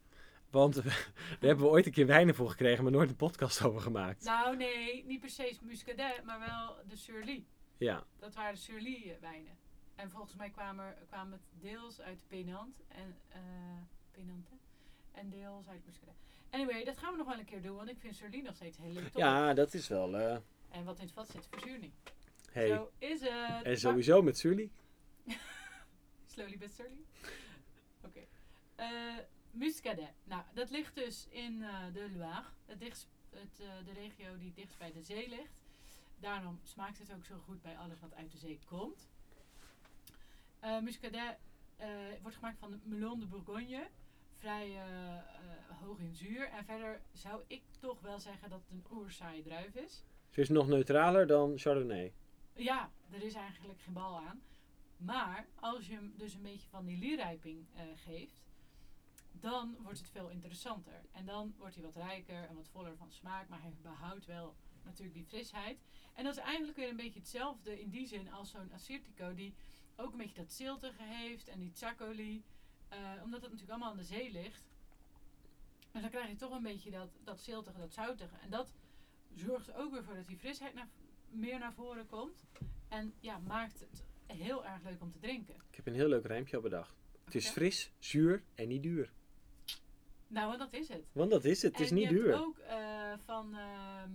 Want daar hebben we ooit een keer wijnen voor gekregen, maar nooit een podcast over gemaakt. Nou nee, niet per se Muscadet, maar wel de Surly. Ja, Dat waren de Surly eh, wijnen. En volgens mij kwamen, kwamen het deels uit Penant en eh Penant, hè? en deels uit Muscadet. Anyway, dat gaan we nog wel een keer doen, want ik vind Surly nog steeds heel leuk. ja dat is wel... eh En wat in het vat zit, verzuring. hey. Zo is het. En sowieso met Sully. Slowly but surely. Oké. Eh, Muscadet. Nou, dat ligt dus in eh, de Loire. Het dichtst, het, de regio die dichtst bij de zee ligt. Daarom smaakt het ook zo goed bij alles wat uit de zee komt. Muscadet wordt gemaakt van de Melon de Bourgogne. Vrij eh, eh, hoog in zuur. En verder zou ik toch wel zeggen dat het een oerzaaie druif is. Ze is nog neutraler dan Chardonnay. Ja, er is eigenlijk geen bal aan. Maar als je hem dus een beetje van die eh, geeft, dan wordt het veel interessanter. En dan wordt hij wat rijker en wat voller van smaak, maar hij behoudt wel natuurlijk die frisheid. En dat is eigenlijk weer een beetje hetzelfde in die zin als zo'n Assyrtiko, die ook een beetje dat ziltige heeft en die Tsakoli, eh, omdat het natuurlijk allemaal aan de zee ligt. Dus dan krijg je toch een beetje dat, dat ziltige, dat zoutige. En dat zorgt er ook weer voor dat die frisheid naar, meer naar voren komt. En ja, maakt het heel erg leuk om te drinken. Ik heb een heel leuk rijmpje al bedacht. Het is fris, zuur en niet duur. Nou, en dat is het. Want dat is het, het is en niet je hebt duur. ook eh, van, ehm,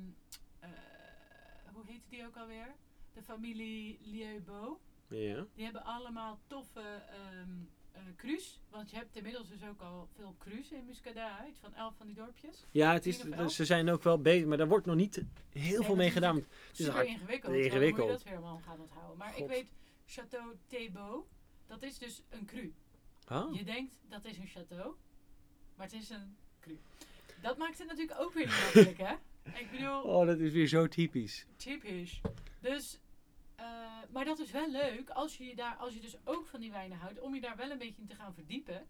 eh, hoe heette die ook alweer? De familie Lieubeau. Ja. Die hebben allemaal toffe ehm eh, cru's. Want je hebt inmiddels dus ook al veel cru's in Muscadet uit. Van elf van die dorpjes. Ja, het is, ze zijn ook wel bezig, maar daar wordt nog niet heel Nee, veel mee gedaan. Het is Super ingewikkeld. ingewikkeld. Moet je dat weer allemaal gaan onthouden. Maar God. ik weet, Château Thébault, dat is dus een cru. Oh. Je denkt dat is een château, maar het is een cru. Dat maakt het natuurlijk ook weer niet makkelijk, hè? Ik bedoel, oh, dat is weer zo typisch. typisch. Dus, maar dat is wel leuk als je, je daar, als je dus ook van die wijnen houdt, om je daar wel een beetje in te gaan verdiepen.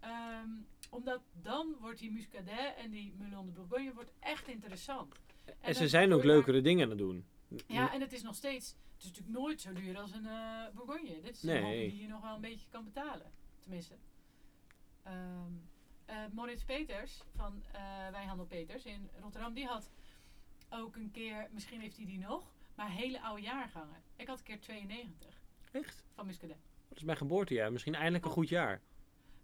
Ehm, omdat dan wordt die Muscadet en die Melon de Bourgogne wordt echt interessant. En, ze zijn ook daar- leukere dingen aan het doen. Ja, en het is nog steeds, het is natuurlijk nooit zo duur als een eh, Bourgogne. Dit is een Nee. hobby die je nog wel een beetje kan betalen. Tenminste. Ehm eh, Moritz Peters van eh, Wijnhandel Peters in Rotterdam, die had ook een keer, misschien heeft hij die nog, maar hele oude jaargangen. Ik had een keer 92 Echt? van Muscadet. Dat is mijn geboortejaar. Misschien eindelijk een Oh. goed jaar.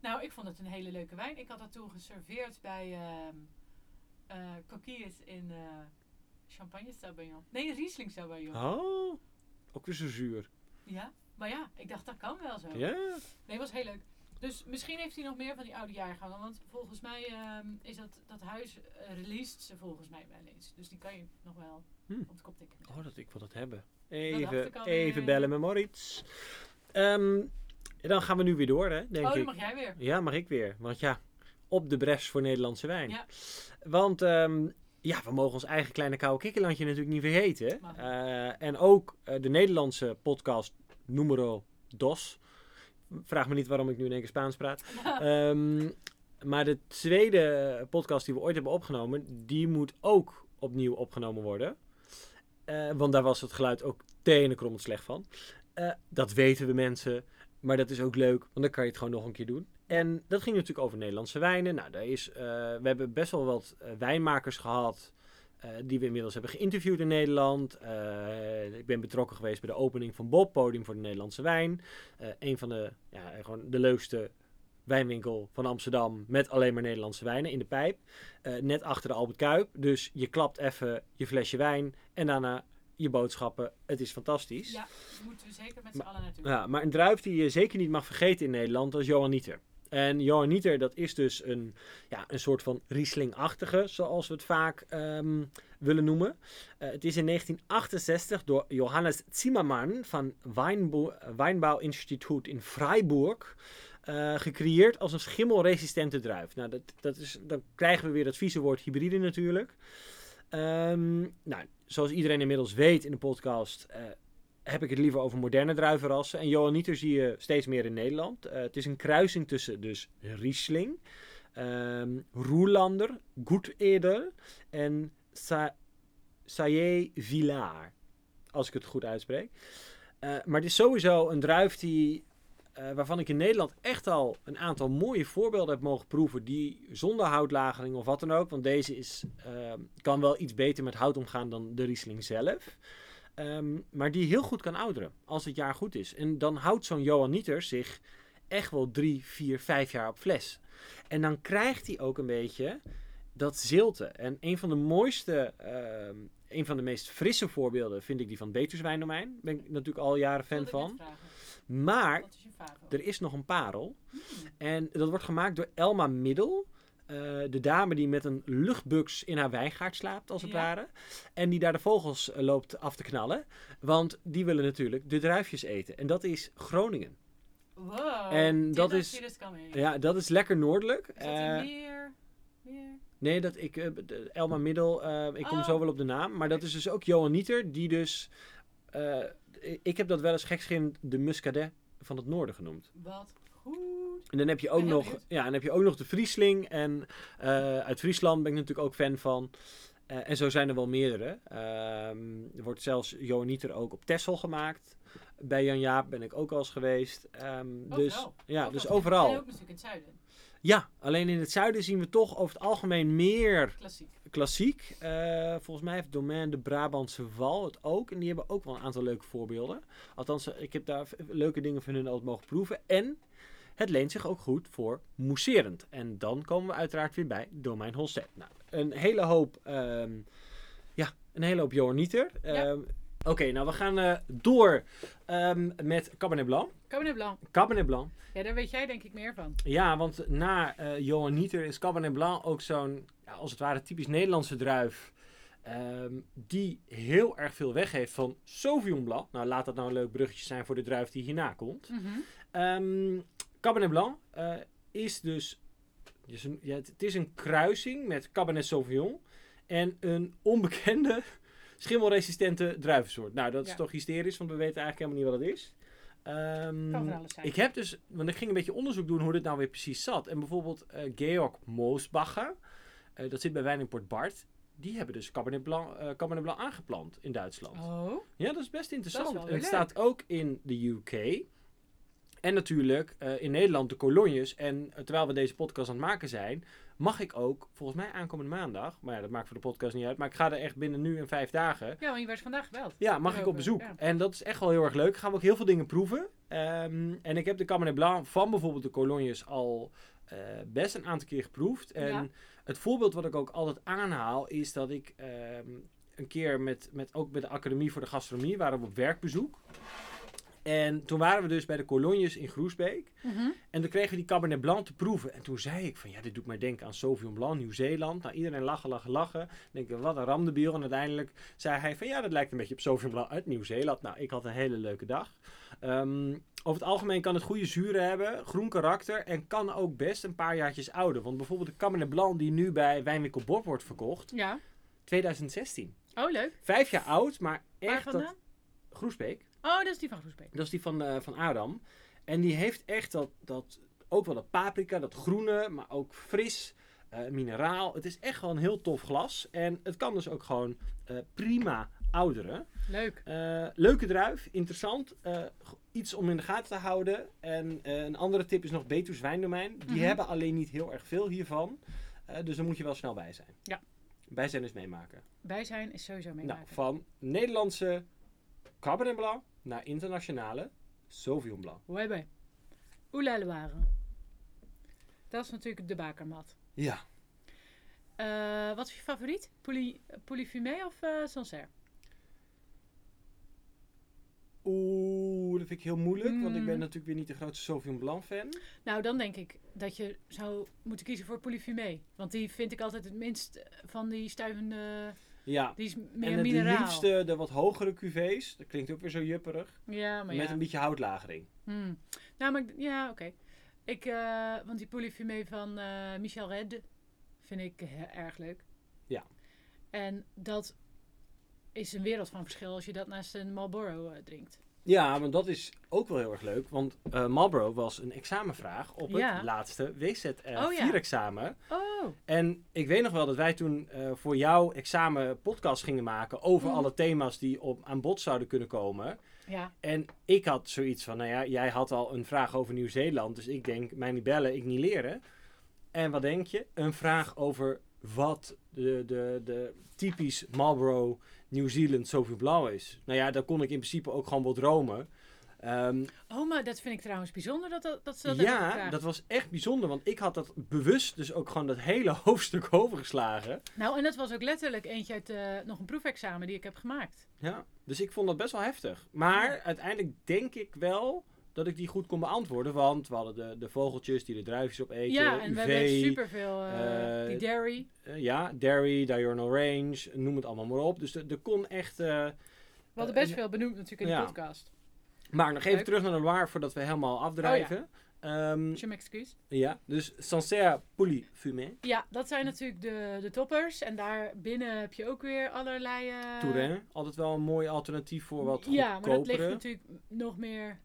Nou, ik vond het een hele leuke wijn. Ik had dat toen geserveerd bij ehm eh Coquilles in eh Champagne Sauvignon. Nee, Riesling Sauvignon. Oh, ook weer zo zuur. Ja, maar ja, ik dacht dat kan wel zo. Ja. Nee, was heel leuk. Dus misschien heeft hij nog meer van die oude jaargangen. Want volgens mij ehm, is dat, dat huis eh, released ze volgens mij wel eens. Dus die kan je nog wel Hm. op de kop tikken. Oh, dat, ik wil dat hebben. Even, even eh. bellen met Moritz. Ehm, dan gaan we nu weer door, hè, denk oh, dan ik. mag jij weer. Ja, mag ik weer. Want ja, op de bres voor Nederlandse wijn. Ja. Want ehm, ja, we mogen ons eigen kleine koude kikkerlandje natuurlijk niet vergeten. Mag. Eh, en ook eh, de Nederlandse podcast Numero Dos. Vraag me niet waarom ik nu in één keer Spaans praat. Ehm, maar de tweede podcast die we ooit hebben opgenomen, die moet ook opnieuw opgenomen worden. Eh, want daar was het geluid ook tenenkrommend slecht van. Eh, dat weten we mensen. Maar dat is ook leuk, want dan kan je het gewoon nog een keer doen. En dat ging natuurlijk over Nederlandse wijnen. Nou, daar is, eh, we hebben best wel wat wijnmakers gehad. eh, die we inmiddels hebben geïnterviewd in Nederland. Ik ben betrokken geweest bij de opening van Bob, podium voor de Nederlandse wijn. Een van de, ja, gewoon de leukste wijnwinkel van Amsterdam met alleen maar Nederlandse wijnen in de pijp. Eh, net achter de Albert Kuip. Dus je klapt even je flesje wijn en daarna je boodschappen. Het is fantastisch. Ja, daar moeten we zeker met z'n allen naartoe. Ja, maar een druif die je zeker niet mag vergeten in Nederland, dat is Johan Nieter. En Johan Nieter, dat is dus een, ja, een soort van Riesling-achtige, zoals we het vaak ehm, willen noemen. Eh, het is in 1968 door Johannes Zimmermann van Wijnbouwinstituut in Freiburg eh, gecreëerd als een schimmelresistente druif. Nou, dat, dat is, dan krijgen we weer het vieze woord hybride natuurlijk. Ehm, nou, zoals iedereen inmiddels weet in de podcast, eh, heb ik het liever over moderne druivenrassen. En Johan Nieter zie je steeds meer in Nederland. Eh, het is een kruising tussen dus Riesling, ehm Roelander, Goededer en Sa Villard. Als ik het goed uitspreek. Maar het is sowieso een druif die, eh, waarvan ik in Nederland echt al een aantal mooie voorbeelden heb mogen proeven. Die zonder houtlagering of wat dan ook. Want deze is, eh, kan wel iets beter met hout omgaan dan de Riesling zelf. Ehm, maar die heel goed kan ouderen als het jaar goed is. En dan houdt zo'n Johan Nieter zich echt wel drie, vier, vijf jaar op fles. En dan krijgt hij ook een beetje dat zilte. En een van de mooiste, ehm, een van de meest frisse voorbeelden vind ik die van Betuwswijndomein. Daar ben ik natuurlijk al jaren fan van. Maar is er is nog een parel. Hmm. En dat wordt gemaakt door Elma Middel. eh, de dame die met een luchtbuks in haar wijngaard slaapt, als het Ja. ware. En die daar de vogels eh, loopt af te knallen. Want die willen natuurlijk de druifjes eten. En dat is Groningen. Wow. En dat is-. Ja, dat is lekker noordelijk. Is dat Eh, in meer? meer? nee, dat ik, eh, Elma Middel, eh, ik kom Oh. zo wel op de naam. Maar dat is dus ook Johan Nieter, die dus... ik heb dat wel eens gekscherend de muscadet van het noorden genoemd. Wat goed. En dan heb je ook nog, ja, en dan heb je ook nog de Friesling. En eh, uit Friesland ben ik natuurlijk ook fan van. Eh, en zo zijn er wel meerdere. Ehm, er wordt zelfs Johanieter ook op Texel gemaakt. Bij Jan Jaap ben ik ook al eens geweest. Ehm, dus Overal. ja, dus En overal. ook natuurlijk in het zuiden. Ja, alleen in het zuiden zien we toch over het algemeen meer Klassiek. Klassiek. Eh, volgens mij heeft Domaine de Brabantse Val het ook. En die hebben ook wel een aantal leuke voorbeelden. Althans, eh, ik heb daar leuke dingen van hun altijd mogen proeven. En het leent zich ook goed voor mousserend. En dan komen we uiteraard weer bij Domein Holstedt. Nou, een hele hoop, ehm, ja, een hele hoop Johannieter. Ja. Ehm, Oké, nou we gaan eh, door ehm, met Cabernet Blanc. Cabernet Blanc. Cabernet Blanc. Ja, daar weet jij denk ik meer van. Ja, want na eh Johan Nieter is Cabernet Blanc ook zo'n, ja, als het ware, typisch Nederlandse druif. ehm, die heel erg veel weggeeft van Sauvignon Blanc. Nou, laat dat nou een leuk bruggetje zijn voor de druif die hierna komt. Ehm, Cabernet Blanc eh, is dus, is een, ja, het, is een kruising met Cabernet Sauvignon en een onbekende schimmelresistente druivensoort. Nou, dat is Ja. toch hysterisch, want we weten eigenlijk helemaal niet wat het is. Ehm, Kan van alles zijn. ik heb dus, want ik ging een beetje onderzoek doen hoe dit nou weer precies zat. En bijvoorbeeld eh, Georg Moosbacher, eh, dat zit bij Wijn in Port Bart. Die hebben dus Cabernet Blanc, eh, Cabernet Blanc aangeplant in Duitsland. Oh. Ja, dat is best interessant. en het leuk. staat ook in de UK. En natuurlijk eh, in Nederland de kolonjes. En terwijl we deze podcast aan het maken zijn, mag ik ook, volgens mij aankomende maandag, maar ja, dat maakt voor de podcast niet uit, maar ik ga er echt binnen nu en vijf dagen. Ja, want je werd vandaag gebeld. Ja, mag ik op bezoek. ja. En dat is echt wel heel erg leuk. Gaan we ook heel veel dingen proeven. Ehm, en ik heb de Cabernet Blanc van bijvoorbeeld de kolonjes al best een aantal keer geproefd. En Ja. Het voorbeeld wat ik ook altijd aanhaal is dat ik ehm, een keer met, met ook bij de Academie voor de Gastronomie waren we op werkbezoek. En toen waren we dus bij de kolonjes in Groesbeek. Mhm. En toen kregen we die Cabernet Blanc te proeven. En toen zei ik van, ja, dit doet mij denken aan Sauvignon Blanc, Nieuw-Zeeland. Nou, iedereen lachen, lachen, lachen. Dan denk ik, wat een ramdebiel. En uiteindelijk zei hij van, ja, dat lijkt een beetje op Sauvignon Blanc uit Nieuw-Zeeland. Nou, ik had een hele leuke dag. Ehm, over het algemeen kan het goede zuren hebben, groen karakter. En kan ook best een paar jaartjes ouder. Want bijvoorbeeld de Cabernet Blanc die nu bij Wijnwinkel Bob wordt verkocht. Ja. 2016. Oh, leuk. Vijf jaar oud, maar echt dat... Groesbeek. Oh, dat is die van Groesbeek. Dat is die van, eh, van Adam. En die heeft echt dat, dat, ook wel dat paprika, dat groene, maar ook fris, eh, mineraal. Het is echt wel een heel tof glas. En het kan dus ook gewoon eh, prima ouderen. Leuk. Leuke druif, interessant. iets om in de gaten te houden. En een andere tip is nog Betuws Wijndomein. Die Mhm. hebben alleen niet heel erg veel hiervan. Dus daar moet je wel snel bij zijn. Ja. Bij zijn is meemaken. Bij zijn is sowieso Nou, meemaken. van Nederlandse Cabernet Blanc naar internationale Sauvignon Blanc. Hoe hebben Loire. Dat is natuurlijk de bakermat. Ja. Eh, wat is je favoriet? Poly, Polyfumé of eh Sancerre? Oeh, dat vind ik heel moeilijk, want ik ben Mm. natuurlijk weer niet de grootste Sauvignon Blanc fan. Nou, dan denk ik dat je zou moeten kiezen voor Polyfumé. Want die vind ik altijd het minst eh, van die stuivende... Ja. Die is meer en het mineraal. liefste de wat hogere cuvées. Dat klinkt ook weer zo jupperig. Ja, maar met ja. een beetje houtlagering. Hmm. Nou, maar ja, oké. Ik, eh, want die Polyfumé van eh, Michel Red vind ik erg leuk. Ja. En dat is een wereld van verschil als je dat naast een Marlboro eh, drinkt. Ja, maar dat is ook wel heel erg leuk. Want eh Marlboro was een examenvraag op Ja. het laatste WZ4 Oh ja. Oh, En ik weet nog wel dat wij toen eh, voor jouw examen podcast gingen maken over Mhm. alle thema's die op, aan bod zouden kunnen komen. ja. En ik had zoiets van, nou ja, jij had al een vraag over Nieuw-Zeeland. Dus ik denk, mij niet bellen, ik niet leren. En wat denk je? Een vraag over wat de, de, de typisch Marlboro Nieuw-Zeeland Sauvignon Blanc is. Nou ja, daar kon ik in principe ook gewoon wat dromen. Ehm, Oh, maar dat vind ik trouwens bijzonder dat, dat, dat ze dat ja, dat was echt bijzonder. Want ik had dat bewust dus ook gewoon dat hele hoofdstuk overgeslagen. Nou, en dat was ook letterlijk eentje uit eh, nog een proefexamen die ik heb gemaakt. Ja, dus ik vond dat best wel heftig. Maar Ja. uiteindelijk denk ik wel dat ik die goed kon beantwoorden. Want we hadden de, de vogeltjes die de druifjes opeten. ja, en we hebben superveel, eh, die dairy. eh, ja, dairy, diurnal range, noem het allemaal maar op. Dus er kon echt... We hadden best veel benoemd natuurlijk in ja. de podcast. maar nog even terug naar de Loire voordat we helemaal afdrijven. Ehm, Je m'excuse. ja, dus Sancerre Pouilly Fumé, Ja, dat zijn natuurlijk de, de toppers. En daar binnen heb je ook weer allerlei... eh, Touraine. Altijd wel een mooi alternatief voor wat Ja, maar dat ligt natuurlijk nog meer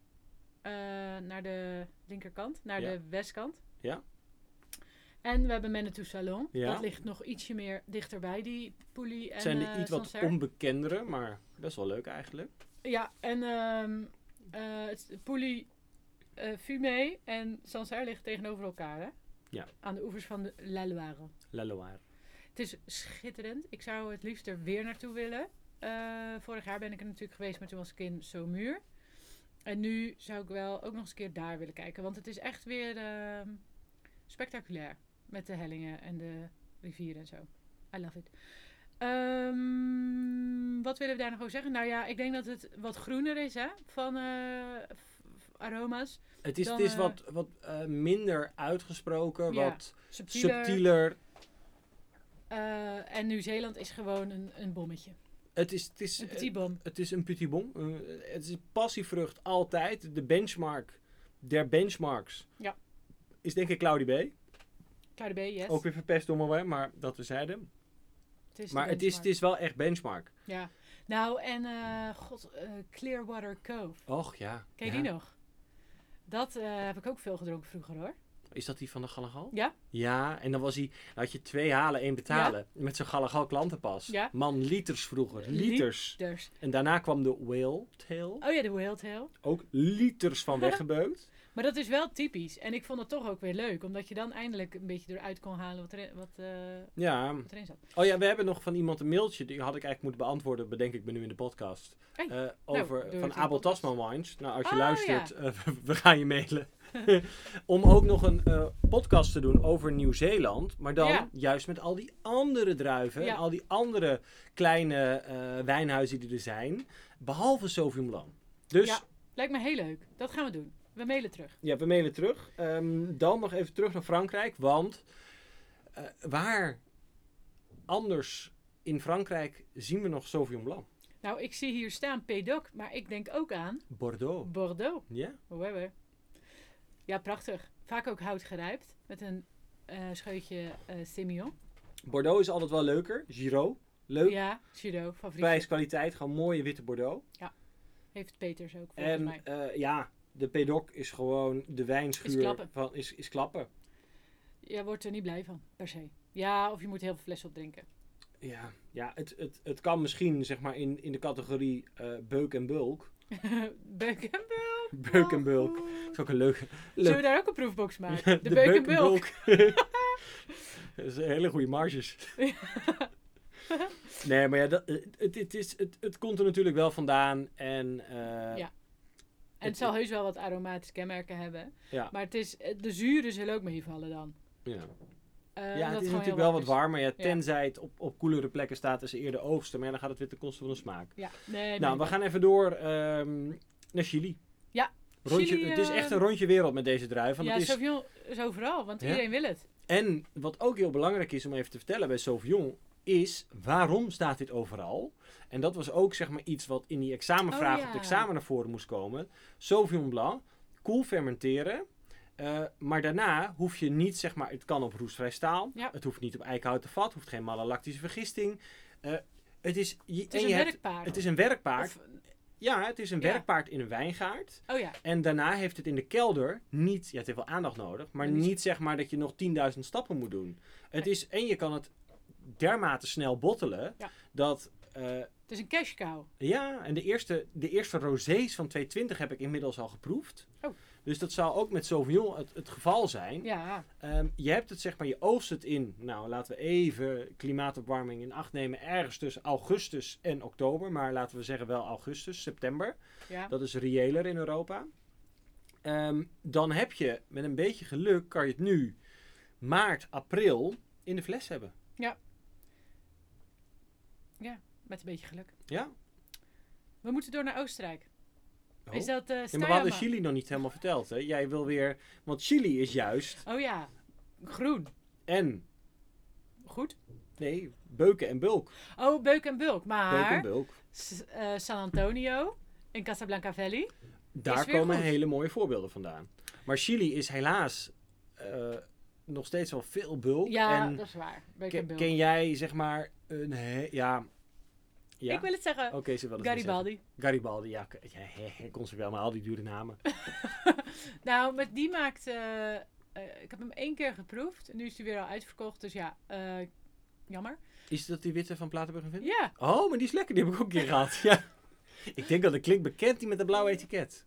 eh, naar de linkerkant, naar Ja. de westkant. Ja. En we hebben Manitou Salon. Ja. Dat ligt nog ietsje meer dichterbij, die Pouilly en Het zijn de eh, iets wat onbekendere, maar best wel leuk eigenlijk. Ja, en het Pouilly eh Fumé en Sancerre liggen tegenover elkaar, hè? Ja. Aan de oevers van de La Loire. La Loire. Het is schitterend. Ik zou het liefst er weer naartoe willen. Eh, vorig jaar ben ik er natuurlijk geweest, maar toen was ik in Saumur. En nu zou ik wel ook nog eens een keer daar willen kijken. Want het is echt weer ehm, spectaculair. Met de hellingen en de rivieren en zo. I love it. Ehm, wat willen we daar nog over zeggen? Nou ja, ik denk dat het wat groener is hè, van eh, aroma's. Het is, Dan, het is eh, wat, wat eh, minder uitgesproken, Ja, wat Subtieler. subtieler. En Nieuw-Zeeland is gewoon een, een bommetje. Het is, het is, Een petit bom. het is een petit bon. Eh, het is passievrucht altijd. De benchmark der benchmarks Ja. is denk ik Claudie B. Cloudy Bay, yes. Ook weer verpest door me, maar dat we zeiden. Het is de Maar het is, het is wel echt benchmark. Ja. Nou, en eh, god, eh, Clearwater Cove. Och ja. Ken je Ja. die nog? Dat eh, heb ik ook veel gedronken vroeger hoor. Is dat die van de Galagal? Ja. Ja, en dan was hij, dan had je twee halen, één betalen. Met zo'n Galagal klantenpas. Ja. Man, liters vroeger. Li- Liters. Dus. En daarna kwam de whale tail. Oh ja, de Whale Tail. Ook liters van weggebeukt. Maar dat is wel typisch. En ik vond het toch ook weer leuk. Omdat je dan eindelijk een beetje eruit kon halen wat, erin, wat, eh, Ja. wat erin zat. Oh ja, we hebben nog van iemand een mailtje. Die had ik eigenlijk moeten beantwoorden, bedenk ik me nu in de podcast. Hey, Eh, over, doe het van Abel. Tasman Wines. Nou, als je Oh, luistert, eh, we gaan je mailen. Om ook nog een podcast te doen over Nieuw-Zeeland. Maar dan Ja. juist met al die andere druiven. Ja. En al die andere kleine wijnhuizen die er zijn. Behalve Sauvignon Blanc. Dus Ja. Lijkt me heel leuk. Dat gaan we doen. We mailen terug. Ja, we mailen terug. Ehm, dan nog even terug naar Frankrijk. Want eh, waar anders in Frankrijk zien we nog Sauvignon Blanc? Nou, ik zie hier staan Pédoc. Maar ik denk ook aan Bordeaux. Bordeaux. Ja? However. Ja, prachtig. Vaak ook hout gerijpt. Met een eh, scheutje eh Semillon. Bordeaux is altijd wel leuker. Giraud. Leuk. Ja, Giro, favoriet. Prijs, kwaliteit. Gewoon mooie witte Bordeaux. Heeft Peters ook volgens En mij. eh, ja, de Pédoc is gewoon de wijnschuur. Is klappen. Van, is, is klappen. Je wordt er niet blij van, per se. Ja, of je moet heel veel flessen opdrinken. Ja, ja het, het, het kan misschien zeg maar in, in de categorie eh, beuk en bulk. Beuk en bulk. Beuk en bulk. Oh. Dat is ook een leuke... Zullen we daar ook een proefbox maken? De, beuk en bulk. dat is een hele goede marges. nee, maar ja, dat, het, het, het is, het, het komt er natuurlijk wel vandaan. En eh, Ja. En het zal heus wel wat aromatische kenmerken hebben. Ja. Maar het is, eh, de zuren zullen ook meevallen dan. ja. Eh, ja, omdat het is natuurlijk wel wat is. warm. Maar ja, tenzij het op, op koelere plekken staat, is eerder oogsten. Maar ja, dan gaat het weer ten koste van de smaak. Ja, nee, nou, we gaan even door ehm, naar Chili. Ja, Rondje, Chili, het is eh, echt een rondje wereld met deze druif. Want Ja, het is, Sauvignon is overal, want Ja. iedereen wil het. En wat ook heel belangrijk is om even te vertellen bij Sauvignon, is waarom staat dit overal? En dat was ook zeg maar iets wat in die examenvraag Oh, op het examen naar voren moest komen. Sauvignon Blanc, koel fermenteren. eh, maar daarna hoef je niet, zeg maar, het kan op roestvrij staal. Ja. Het hoeft niet op eikenhouten vat, hoeft geen malolactische vergisting. Eh, het is, je, Het is en een je hebt- werkpaard. het is een werkpaard. Of, Ja, het is een Ja. werkpaard in een wijngaard. Oh ja, En daarna heeft het in de kelder niet, ja, het heeft wel aandacht nodig, maar niet zeg maar dat je nog 10.000 stappen moet doen. Het is, en je kan het dermate snel bottelen Ja. dat, eh, het is een cash cow. ja, en de eerste, de eerste rosés van 220 heb ik inmiddels al geproefd. Oh. Dus dat zou ook met Sauvignon het, het geval zijn. Ja, Ehm, je hebt het, zeg maar, je oogst het in, nou laten we even klimaatopwarming in acht nemen, ergens tussen augustus en oktober, maar laten we zeggen wel augustus, september. ja. Dat is reëler in Europa. Ehm, dan heb je, met een beetje geluk, kan je het nu maart, april in de fles hebben. Met een beetje geluk. Ja? We moeten door naar Oostenrijk. Oh. Is dat eh Ja, maar we hadden? Chili nog niet helemaal verteld. Hè? Jij wil weer, want Chili is juist Oh ja, groen. en, Goed. nee, beuken en bulk. Oh, Beuk en Bulk. Beuken Maar en bulk. Eh, San Antonio in Casablanca Valley. Daar komen goed. hele mooie voorbeelden vandaan. Maar Chili is helaas eh, nog steeds wel veel bulk. Ja, en dat is waar. Ken, en Bulk. ken jij, zeg maar, een, he- ja... ja? Ik wil het zeggen. Oké, ze zeggen. Garibaldi. Garibaldi, ja. k- ja hè, hè, kon ze wel, maar al die dure namen. Nou, met die maakt... eh, eh, ik heb hem één keer geproefd. Nu is hij weer al uitverkocht. Dus ja, eh, jammer. Is dat die witte van Platenburg en? Ja, Oh, maar die is lekker. Die heb ik ook een keer gehad. Ja. Ik denk dat het klinkt bekend, die met dat blauwe etiket.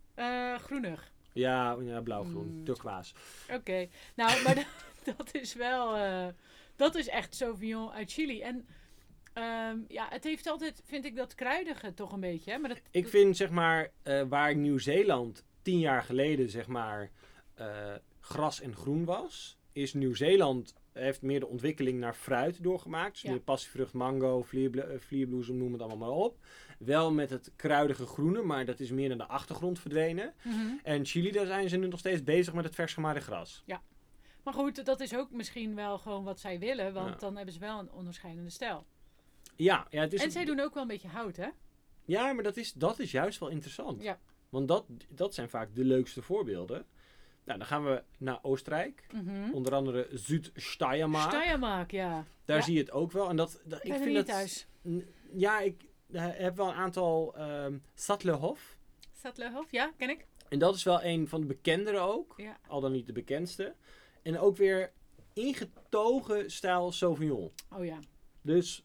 groenig. Ja, ja blauw-groen. Mm. Turquoise. Oké. Nou, maar dat, is wel... eh, dat is echt Sauvignon uit Chili. En ehm, ja, het heeft altijd, vind ik, dat kruidige toch een beetje. Hè? Maar dat, Ik vind, zeg maar, eh, waar Nieuw-Zeeland tien jaar geleden, zeg maar, eh, gras en groen was, is Nieuw-Zeeland heeft meer de ontwikkeling naar fruit doorgemaakt. Dus Ja. meer passievrucht, mango, vlierblo- vlierbloesem, noem het allemaal maar op. Wel met het kruidige groene, maar dat is meer naar de achtergrond verdwenen. Mhm. En Chili, daar zijn ze nu nog steeds bezig met het vers gemaaide gras. Maar goed, dat is ook misschien wel gewoon wat zij willen. Want Ja. dan hebben ze wel een onderscheidende stijl. Ja, ja, het is en zij doen ook wel een beetje hout, hè? ja maar dat is, dat is juist wel interessant. Ja. Want dat, dat zijn vaak de leukste voorbeelden. Nou, dan gaan we naar Oostenrijk. Mhm. Onder andere Zuid-Steiermark. Steiermark, ja. Daar Ja. zie je het ook wel. En dat, dat, Ik vind niet dat, thuis. Ja, ik eh, heb wel een aantal ehm Sattlerhof. Stadlerhof, ja, ken ik. En dat is wel een van de bekendere ook. Ja. Al dan niet de bekendste. En ook weer ingetogen stijl Sauvignon. Oh ja. Dus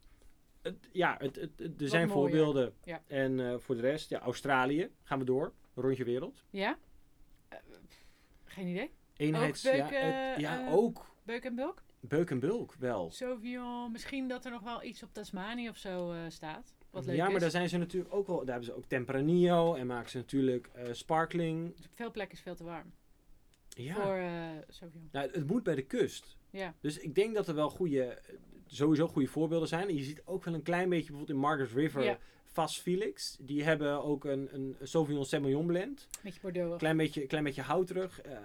het, ja, het, het, er zijn voorbeelden. Ja. En eh, voor de rest, ja, Australië. Gaan we door. Rondje wereld. Ja? Eh, geen idee. Eenheids, beuk, ja, het- ja ook. Beuk en Bulk? Beuk en bulk, wel. Sauvignon, misschien dat er nog wel iets op Tasmanië of zo staat. Wat leuk ja, maar is. daar zijn ze natuurlijk ook wel. Daar hebben ze ook Tempranillo en maken ze natuurlijk eh, sparkling. Veel plekken is veel te warm. Ja. Voor Sauvignon. Nou, het moet bij de kust. Ja. Dus ik denk dat er wel goede, sowieso goede voorbeelden zijn. En je ziet ook wel een klein beetje bijvoorbeeld in Margaret River, Ja. Fast Felix. Die hebben ook een, een Sauvignon Semillon blend. Beetje Bordeaux. Klein beetje, klein beetje houterig. eh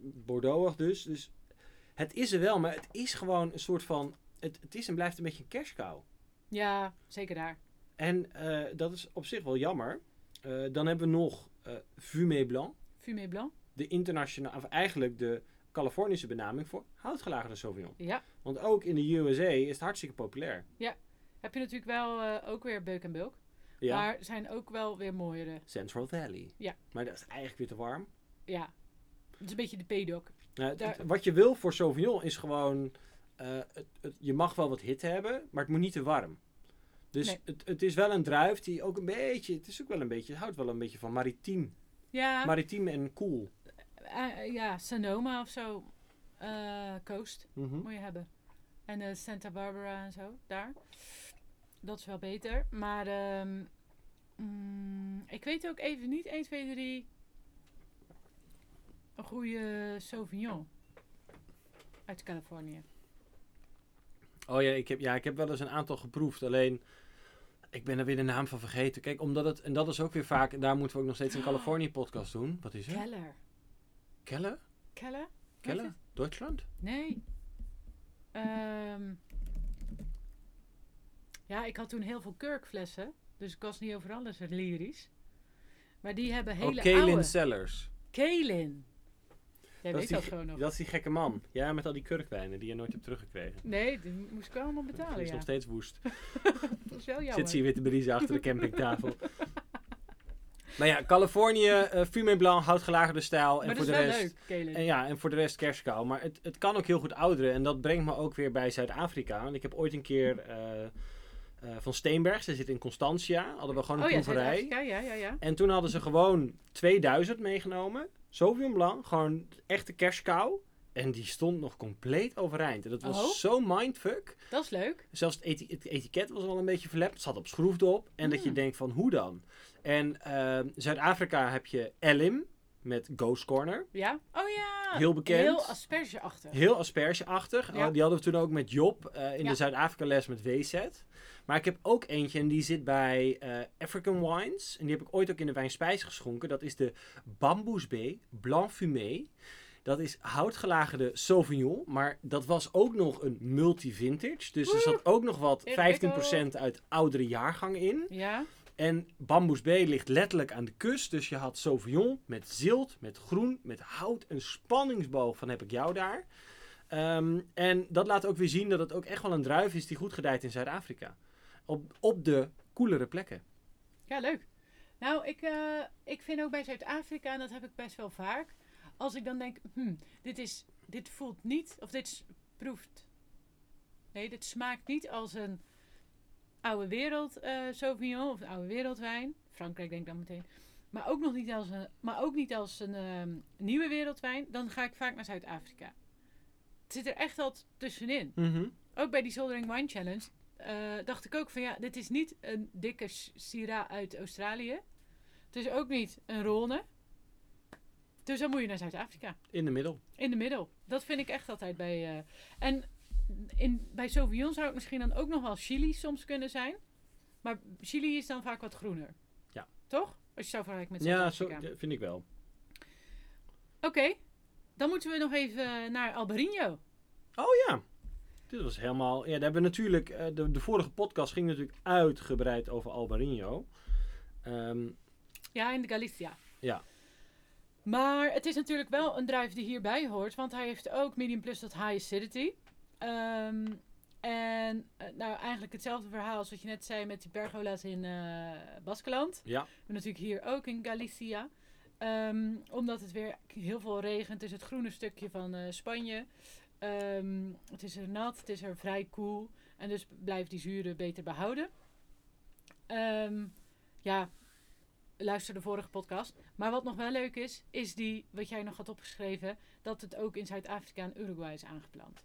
Bordeauxig dus. Dus het is er wel, maar het is gewoon een soort van... Het, het is en blijft een beetje een kerstkou. Ja, zeker daar. En eh, dat is op zich wel jammer. Eh, dan hebben we nog eh Fumé Blanc. Fumé Blanc. De internationale, of eigenlijk de Californische benaming voor houtgelagerde Sauvignon. Ja. Want ook in de USA is het hartstikke populair. Heb je natuurlijk wel ook weer Beuk en Bulk. Ja. Maar zijn ook wel weer mooiere. Central Valley. Ja. Maar dat is eigenlijk weer te warm. Ja. Het is een beetje de. Nou, Daar- het- wat je wil voor Sauvignon is gewoon... het, het- je mag wel wat hitte hebben, maar het moet niet te warm. Dus Nee. het, het is wel een druif die ook een beetje... Het is ook wel een beetje... Het houdt wel een beetje van maritiem. Ja, Maritiem en cool. eh, ja Sonoma of zo. Eh, Coast Mhm. moet je hebben. En eh, Santa Barbara en zo, daar. Dat is wel beter. Maar ehm, mm, ik weet ook even niet 1, 2, 3 een goede Sauvignon uit Californië. Oh ja ik, heb, ja, ik heb wel eens een aantal geproefd. Alleen, ik ben er weer de naam van vergeten. Kijk, omdat het... En dat is ook weer vaak... Daar moeten we ook nog steeds een Californië podcast doen. Wat is het? Keller. Keller? Keller? Keller? Duitsland? Nee. Ehm, ja, ik had toen heel veel kurkflessen. Dus ik was niet over alles lyrisch. Maar die hebben Oh, hele Kaelin oude... Sellers. Jij Dat is, weet die, dat gewoon nog. dat is die gekke man. Ja, met al die kurkwijnen die je nooit hebt teruggekregen. Nee, die moest ik wel allemaal Die betalen, is ja. nog steeds woest. Dat is wel jammer. Zit ze hier weer te achter de campingtafel. Maar ja, Californië, eh Fumé Blanc, houtgelagerde stijl. En voor de is rest. leuk. En ja, en voor de rest kerstkou. Maar het, het kan ook heel goed ouderen. En dat brengt me ook weer bij Zuid-Afrika. Want ik heb ooit een keer eh, eh, van Steenberg, ze zit in Constantia, hadden we gewoon een oh ja, proeverij. Zuid-Afrika, ja, ja, ja. En toen hadden ze gewoon 2000 meegenomen. Sauvignon Blanc, gewoon echte kerstkou. En die stond nog compleet overeind. En dat was Oh. zo mindfuck. Dat is leuk. Zelfs het, eti- het etiket was al een beetje verlept. Het zat op schroefdop. En dat je Mm. denkt van, hoe dan? En eh, Zuid-Afrika heb je Elim met Ghost Corner. Ja? Oh ja. Heel bekend. Heel aspergeachtig. Heel aspergeachtig. Ja. Oh, die hadden we toen ook met Job eh, in Ja. de Zuid-Afrika les met WZ. Maar ik heb ook eentje en die zit bij eh, African Wines. En die heb ik ooit ook in de wijnspijs geschonken. Dat is de Bamboes B Blanc Fumé. Dat is houtgelagerde Sauvignon. Maar dat was ook nog een multi-vintage. Dus er zat ook nog wat Ingewikkeld. 15% uit oudere jaargangen in. Ja. En Bamboes B ligt letterlijk aan de kust. Dus je had Sauvignon met zilt, met groen, met hout. Een spanningsboog van heb ik jou daar. Ehm, en dat laat ook weer zien dat het ook echt wel een druif is die goed gedijt in Zuid-Afrika. Op, op de koelere plekken. Ja, leuk. Nou, ik, eh, ik vind ook bij Zuid-Afrika, en dat heb ik best wel vaak, als ik dan denk, hm, dit, is, dit voelt niet, of dit proeft, nee, dit smaakt niet als een oude wereld eh, Sauvignon of oude wereldwijn. Frankrijk denk ik dan meteen. Maar ook nog niet als een, maar ook niet als een ehm, nieuwe wereldwijn. Dan ga ik vaak naar Zuid-Afrika. Het zit er echt al tussenin ook bij die Soldering Wine Challenge eh, dacht ik ook van ja, dit is niet een dikke Syrah uit Australië. Het is ook niet een Rhône. Dus dan moet je naar Zuid-Afrika. In de middel. In de middel. Dat vind ik echt altijd bij... eh, en in, bij Sauvignon zou het misschien dan ook nog wel Chili soms kunnen zijn. Maar Chili is dan vaak wat groener. Ja. Toch? Als je zou vergelijken met Ja, zo, vind ik wel. Oké. Dan moeten we nog even naar Albarino. Oh ja. Dit was helemaal... Ja, daar hebben we natuurlijk... eh, de, de vorige podcast ging natuurlijk uitgebreid over Albarino. Ehm, Ja, in de Galicia. Ja. Maar het is natuurlijk wel een druif die hierbij hoort, want hij heeft ook medium plus tot high acidity. Ehm, en eh, nou, eigenlijk hetzelfde verhaal als wat je net zei met die pergola's in eh Baskeland. ja. We hebben natuurlijk hier ook in Galicia. Ehm, omdat het weer heel veel regent. Het is het groene stukje van eh, Spanje. Ehm, het is er nat, het is er vrij koel. En dus blijft die zuren beter behouden. Ehm, ja, luister de vorige podcast. Maar wat nog wel leuk is, is die, wat jij nog had opgeschreven, dat het ook in Zuid-Afrika en Uruguay is aangeplant.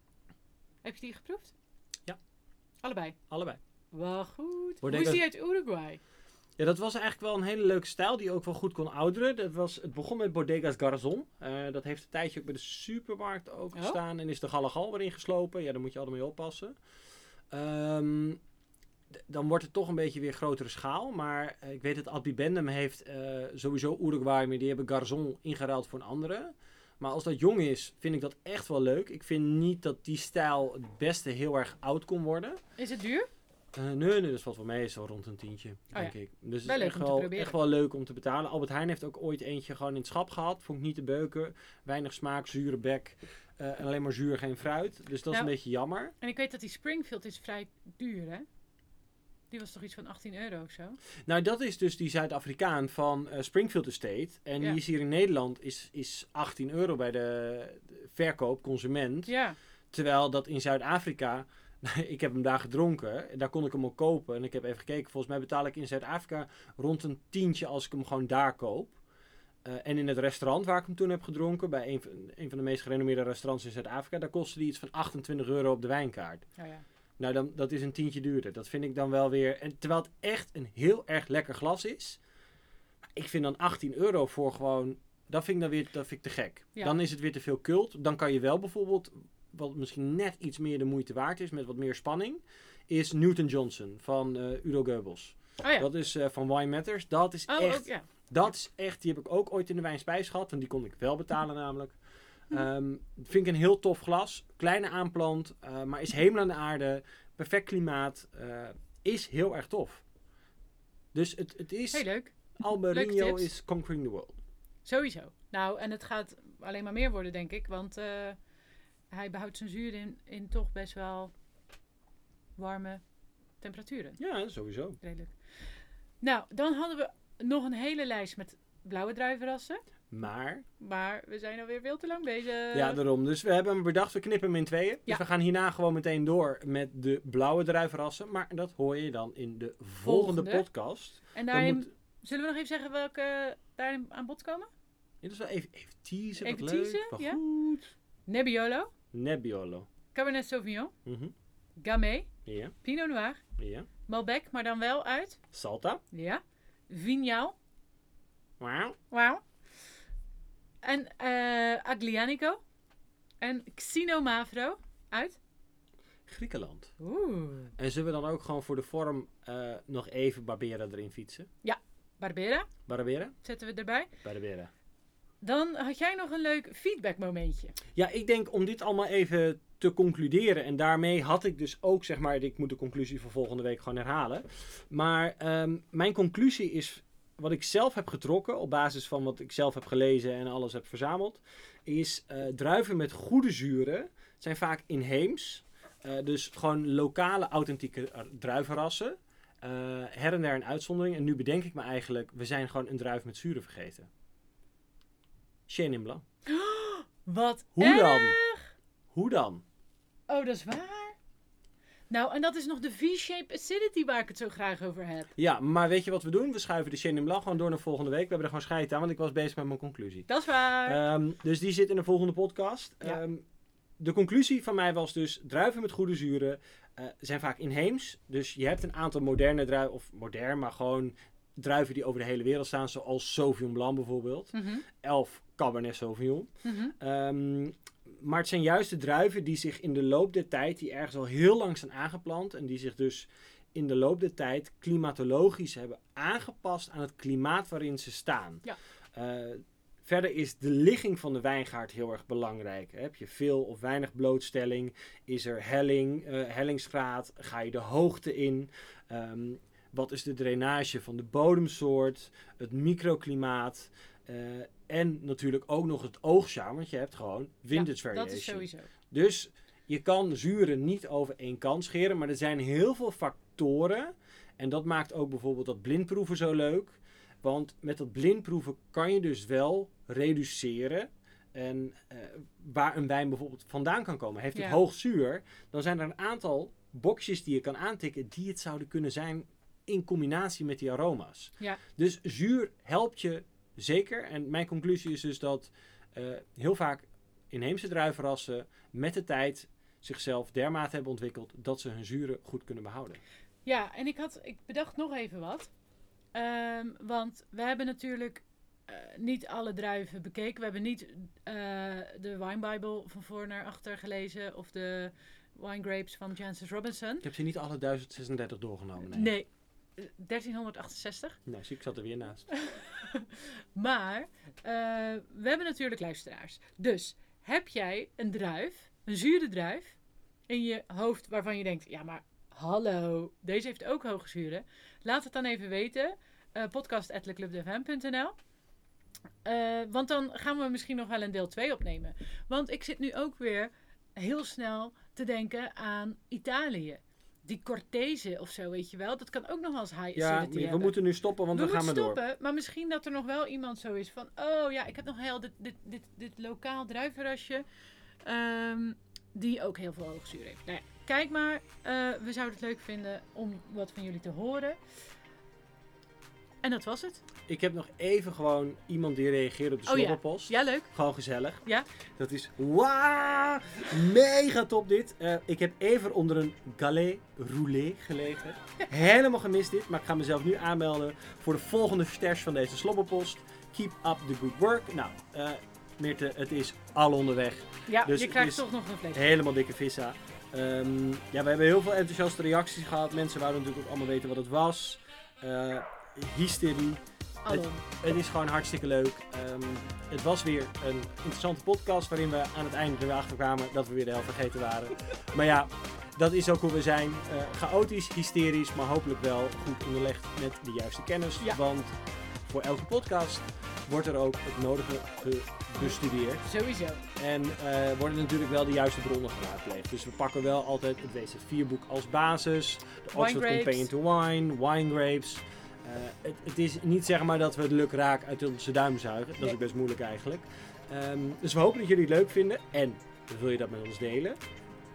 Heb je die geproefd? Ja. Allebei. Allebei. Wel goed. Wordt Hoe is die uit Uruguay? Ja, dat was eigenlijk wel een hele leuke stijl die ook wel goed kon ouderen. Dat was, het begon met Bodegas Garzon. Eh, dat heeft een tijdje ook bij de supermarkt ook Oh. En is de Galagal erin geslopen. Ja, daar moet je allemaal mee oppassen. Ehm, dan wordt het toch een beetje weer grotere schaal. Maar eh, ik weet dat Albi Bendem heeft eh, sowieso Uruguay. Maar die hebben Garzon ingeruild voor een andere. Maar als dat jong is, vind ik dat echt wel leuk. Ik vind niet dat die stijl het beste heel erg oud kon worden. Is het duur? Eh, nee, nee, dat valt wel mee. is wel rond een tientje, denk ja. ik. Dus Wel het is echt wel, echt wel leuk om te betalen. Albert Heijn heeft ook ooit eentje gewoon in het schap gehad. Vond ik niet te beuken. Weinig smaak, zure bek. eh, en alleen maar zuur, geen fruit. Dus dat is een beetje jammer. En ik weet dat die Springfield is vrij duur, hè? Die was toch iets van 18 euro of zo? Nou, dat is dus die Zuid-Afrikaan van eh, Springfield Estate. En Ja. die is hier in Nederland is, is 18 euro bij de, de verkoop, consument. Ja. Terwijl dat in Zuid-Afrika, ik heb hem daar gedronken, en daar kon ik hem ook kopen. En ik heb even gekeken, volgens mij betaal ik in Zuid-Afrika rond een tientje als ik hem gewoon daar koop. Eh, en in het restaurant waar ik hem toen heb gedronken, bij een, van- een van de meest gerenommeerde restaurants in Zuid-Afrika, daar kostte die iets van 28 euro op de wijnkaart. Oh ja. Nou, dan, dat is een tientje duurder. Dat vind ik dan wel weer. En terwijl het echt een heel erg lekker glas is. Ik vind dan 18 euro voor gewoon. Dat vind ik dan weer dat vind ik te gek. Ja. Dan is het weer te veel cult. Dan kan je wel bijvoorbeeld. Wat misschien net iets meer de moeite waard is. Met wat meer spanning. Is Newton Johnson van eh, Udo Goebbels. Oh ja. Dat is eh, van Wine Matters. Dat is oh, echt. ook, ja. Dat is echt. Die heb ik ook ooit in de wijnspijs gehad. En die kon ik wel betalen namelijk. Ehm, vind ik een heel tof glas. Kleine aanplant. eh, maar is hemel aan de aarde. Perfect klimaat. eh, is heel erg tof. Dus het, het is... Heel leuk. Albarino tips. is conquering the world. Sowieso. Nou, en het gaat alleen maar meer worden, denk ik. Want eh, hij behoudt zijn zuur in, in toch best wel warme temperaturen. Ja, sowieso. Redelijk. Nou, dan hadden we nog een hele lijst met blauwe druivenrassen. Maar, Maar we zijn alweer veel te lang bezig. ja, daarom. Dus we hebben hem bedacht, we knippen hem in tweeën. Dus we gaan hierna gewoon meteen door met de blauwe druivenrassen. Maar dat hoor je dan in de volgende, Volgende. podcast. en daarin, moet- zullen we nog even zeggen welke daarin aan bod komen? Ja, dat is wel even, even teasen, Even wat leuk, teasen, ja. goed. Nebbiolo, Nebbiolo. Cabernet Sauvignon, Mhm. Gamay, Ja, Pinot Noir, ja. Malbec, maar dan wel uit. Salta. Ja. Vignal. Wauw. Wauw. En eh Aglianico. En Xenomavro uit. Griekenland. Oeh. En zullen we dan ook gewoon voor de vorm eh, nog even Barbera erin fietsen? Barbera Barbera? zetten we erbij. Barbera. Dan had jij nog een leuk feedback momentje. Ja, ik denk om dit allemaal even te concluderen. En daarmee had ik dus ook, zeg maar, ik moet de conclusie van volgende week gewoon herhalen. Maar ehm, mijn conclusie is, wat ik zelf heb getrokken, op basis van wat ik zelf heb gelezen en alles heb verzameld, is eh, druiven met goede zuren zijn vaak inheems. Eh, dus gewoon lokale, authentieke eh, druivenrassen. Her en der een uitzondering. En nu bedenk ik me eigenlijk, we zijn gewoon een druif met zuren vergeten. Chenin Blanc. Wat Hoe erg. dan? Hoe dan? Oh, dat is waar. Nou, en dat is nog de V-shape acidity waar ik het zo graag over heb. Ja, maar weet je wat we doen? We schuiven de Chenin Blanc gewoon door naar volgende week. We hebben er gewoon scheid aan, want ik was bezig met mijn conclusie. Dat is waar. Ehm, dus die zit in de volgende podcast. Ja. Ehm, de conclusie van mij was dus, druiven met goede zuren eh, zijn vaak inheems. Dus je hebt een aantal moderne druiven, of modern, maar gewoon druiven die over de hele wereld staan. Zoals Sauvignon Blanc bijvoorbeeld. Mhm, Elf Cabernet Sauvignon. Ehm, maar het zijn juist de druiven die zich in de loop der tijd, die ergens al heel lang zijn aangeplant en die zich dus in de loop der tijd klimatologisch hebben aangepast aan het klimaat waarin ze staan. Ja. Eh, verder is de ligging van de wijngaard heel erg belangrijk. Heb je veel of weinig blootstelling? Is er helling, eh, hellingsgraad? Ga je de hoogte in? Ehm, wat is de drainage van de bodemsoort? Het microklimaat? Eh, en natuurlijk ook nog het oogstjaar, want je hebt gewoon vintage Ja, variation. dat is sowieso. Dus je kan zuren niet over één kant scheren, maar er zijn heel veel factoren. En dat maakt ook bijvoorbeeld dat blindproeven zo leuk. Want met dat blindproeven kan je dus wel reduceren. En eh, waar een wijn bijvoorbeeld vandaan kan komen. Heeft het Ja. hoog zuur, dan zijn er een aantal boxjes die je kan aantikken die het zouden kunnen zijn in combinatie met die aroma's. Ja. Dus zuur helpt je zeker. En mijn conclusie is dus dat eh, heel vaak inheemse druivenrassen met de tijd zichzelf dermate hebben ontwikkeld dat ze hun zuren goed kunnen behouden. Ja, en ik, had, ik bedacht nog even wat. Ehm, want we hebben natuurlijk eh, niet alle druiven bekeken. We hebben niet eh, de Wine Bible van voor naar achter gelezen. Of de Wine Grapes van Jancis Robinson. Ik heb ze niet alle 1036 doorgenomen. Nee. Nee, 1368. Nee, zie ik zat er weer naast. Maar eh, we hebben natuurlijk luisteraars. Dus heb jij een druif, een zure druif, in je hoofd waarvan je denkt: ja, maar hallo, deze heeft ook hoge zuren? Laat het dan even weten. Uh, podcast.leclubdefm.nl uh, Want dan gaan we misschien nog wel een deel 2 opnemen. Want ik zit nu ook weer heel snel te denken aan Italië. Die Cortese of zo, weet je wel. Dat kan ook nog als high Ja, we hebben. moeten nu stoppen, want we we, gaan maar door. stoppen, maar misschien dat er nog wel iemand zo is van... Oh ja, ik heb nog heel dit, dit, dit, dit lokaal druivenrasje. ehm, die ook heel veel hoogzuur heeft. Nou ja, kijk maar. eh, we zouden het leuk vinden om wat van jullie te horen. En dat was het. Ik heb nog even gewoon iemand die reageert op de Oh ja. slobberpost. Ja, leuk. Gewoon gezellig. Ja. Dat is wauw, mega top dit. Eh, ik heb even onder een galet roulé gelegen. Helemaal gemist dit, maar ik ga mezelf nu aanmelden voor de volgende stash van deze slobberpost. Keep up the good work. Nou, eh Mirte, het is al onderweg. Ja, Dus je krijgt toch nog een vlees. Helemaal dikke vissa. Ehm, ja, we hebben heel veel enthousiaste reacties gehad. Mensen wouden natuurlijk ook allemaal weten wat het was. Eh hysterie. Alom. Het is gewoon hartstikke leuk. Ehm, het was weer een interessante podcast waarin we aan het einde er weer achter kwamen dat we weer de helft vergeten waren. maar ja, dat is ook hoe we zijn. Eh, chaotisch, hysterisch, maar hopelijk wel goed onderlegd met de juiste kennis. Ja. Want voor elke podcast wordt er ook het nodige ge- bestudeerd. Sowieso. En eh, worden natuurlijk wel de juiste bronnen geraadpleegd. Dus we pakken wel altijd het WC4 boek als basis. De Oxford. Companion to Wine, Wine Grapes. Eh, het, het is niet zeg maar dat we het luk raak uit onze duim zuigen. Dat is best moeilijk eigenlijk. Ehm, dus we hopen dat jullie het leuk vinden. En wil je dat met ons delen?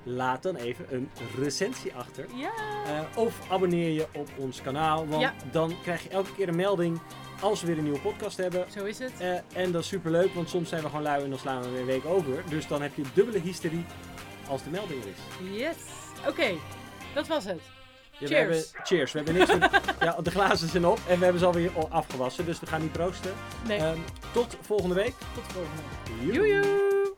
Laat dan even een recensie achter. Ja. Eh, of abonneer je op ons kanaal. Want Ja. dan krijg je elke keer een melding als we weer een nieuwe podcast hebben. Zo is het. Eh, en dat is super leuk, want soms zijn we gewoon lui en dan slaan we weer een week over. Dus dan heb je dubbele hysterie als de melding er is. Yes. Oké, dat was het. Ja, Cheers. We hebben, cheers. We hebben niks meer- ja, de glazen zijn op en we hebben ze alweer al afgewassen. Dus we gaan niet proosten. Nee, Ehm, tot volgende week. tot de volgende. Joe. Joejoe.